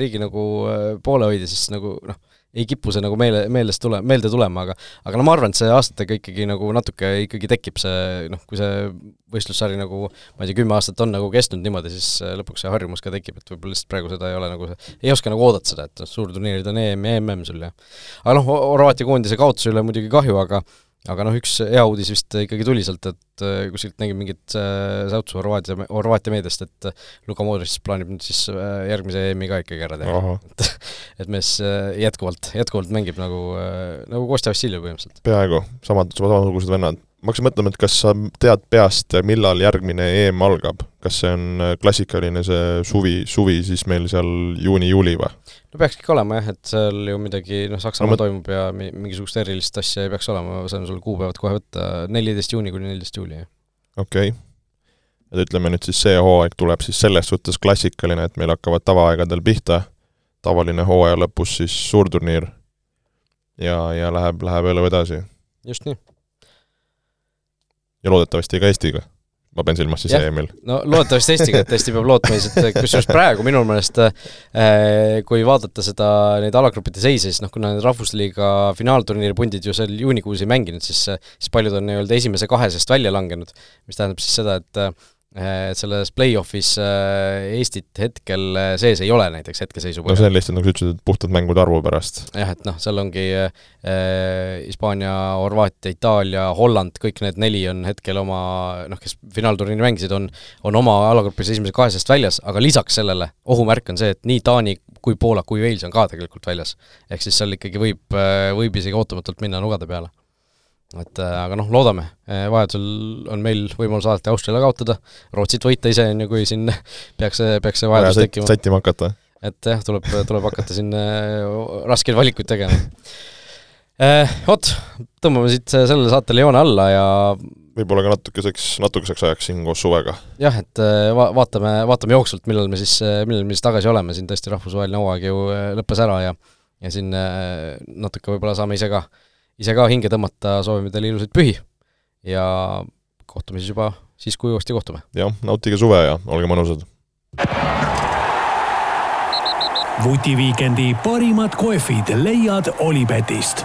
riigi nagu äh, poolehoidja, siis nagu noh, ei kipu see nagu meele, meelest tule, meelde tulema, aga aga no ma arvan, et see aastatega ikkagi nagu natuke ikkagi tekib see noh, kui see võistlussari nagu ma ei tea, kümme aastat on nagu kestnud niimoodi, siis äh, lõpuks see harjumus ka tekib, et võib-olla lihtsalt praegu seda ei ole nagu, ei oska nagu oodata seda, et noh, suurturniirid on EM ja MM sul ja aga noh, Horvaatia koondise kaotuse üle muidugi kahju, aga aga noh, üks hea uudis vist ikkagi tuli sealt, et äh, kuskilt nägin mingit äh, säutsu Horvaatia, Horvaatia meediast, et äh, Luka Modric plaanib nüüd siis järgmise EM-i ka ikkagi ära teha. et, et mees jätkuvalt, jätkuvalt mängib nagu nagu Kostja Vassiljev põhimõtteliselt. peaaegu, samad, samasugused vennad. Ma hakkasin mõtlema, et kas sa tead peast, millal järgmine EM algab, kas see on äh, klassikaline see suvi, suvi siis meil seal juuni-juuli või? no peaks ikka olema jah, et seal ju midagi, noh, Saksamaal no, ma... toimub ja mingisugust erilist asja ei peaks olema, ma saan sulle kuupäevad kohe võtta, neliteist juuni kuni neliteist juuli, jah. okei okay. et ütleme nüüd siis see hooaeg tuleb siis selles suhtes klassikaline, et meil hakkavad tavaaegadel pihta, tavaline hooaja lõpus siis suurturniir ja, ja läheb, läheb elu edasi. just nii ja loodetavasti ka Eestiga. ma pean silmas siis EM-il. no loodetavasti Eestiga, et Eesti peab lootma lihtsalt, kusjuures praegu minu meelest äh, kui vaadata seda, neid alagrupide seise, siis noh, kuna need Rahvusliiga finaalturniiri pundid ju seal juunikuus ei mänginud, siis siis paljud on nii-öelda esimese kahe seest välja langenud, mis tähendab siis seda, et et selles play-off'is eh, Eestit hetkel eh, sees ei ole näiteks hetkeseisu põhjal. no see on lihtsalt, nagu sa ütlesid, et puhtalt mängude arvu pärast. jah, et noh, seal ongi Hispaania äh,, Horvaatia, Itaalia, Holland, kõik need neli on hetkel oma noh, kes finaalturniiri mängisid, on on oma alagrupis esimese kahe seast väljas, aga lisaks sellele ohumärk on see, et nii Taani kui Poola kui Wales on ka tegelikult väljas. ehk siis seal ikkagi võib, võib isegi ootamatult minna nugade peale et äh, aga noh, loodame, äh, vajadusel on meil võimalus alati Austriale kaotada, Rootsit võita ise, on ju, kui siin peaks see, peaks see vajadus ja, tekkima. sättima hakata. et jah, tuleb, tuleb hakata siin äh, raskeid valikuid tegema. Vot, tõmbame siit sellele saatele joone alla ja võib-olla ka natukeseks, natukeseks ajaks siin koos suvega. jah, et va-, vaatame, vaatame jooksvalt, millal me siis, millal me siis tagasi oleme, siin tõesti rahvusvaheline hooaeg ju lõppes ära ja ja siin natuke võib-olla saame ise ka äh, ise ka hinge tõmmata, soovime teile ilusaid pühi ja kohtume siis juba siis, kui uuesti kohtume. jah, nautige suve ja olge mõnusad. vutiviikendi parimad kohvid leiad Olipetist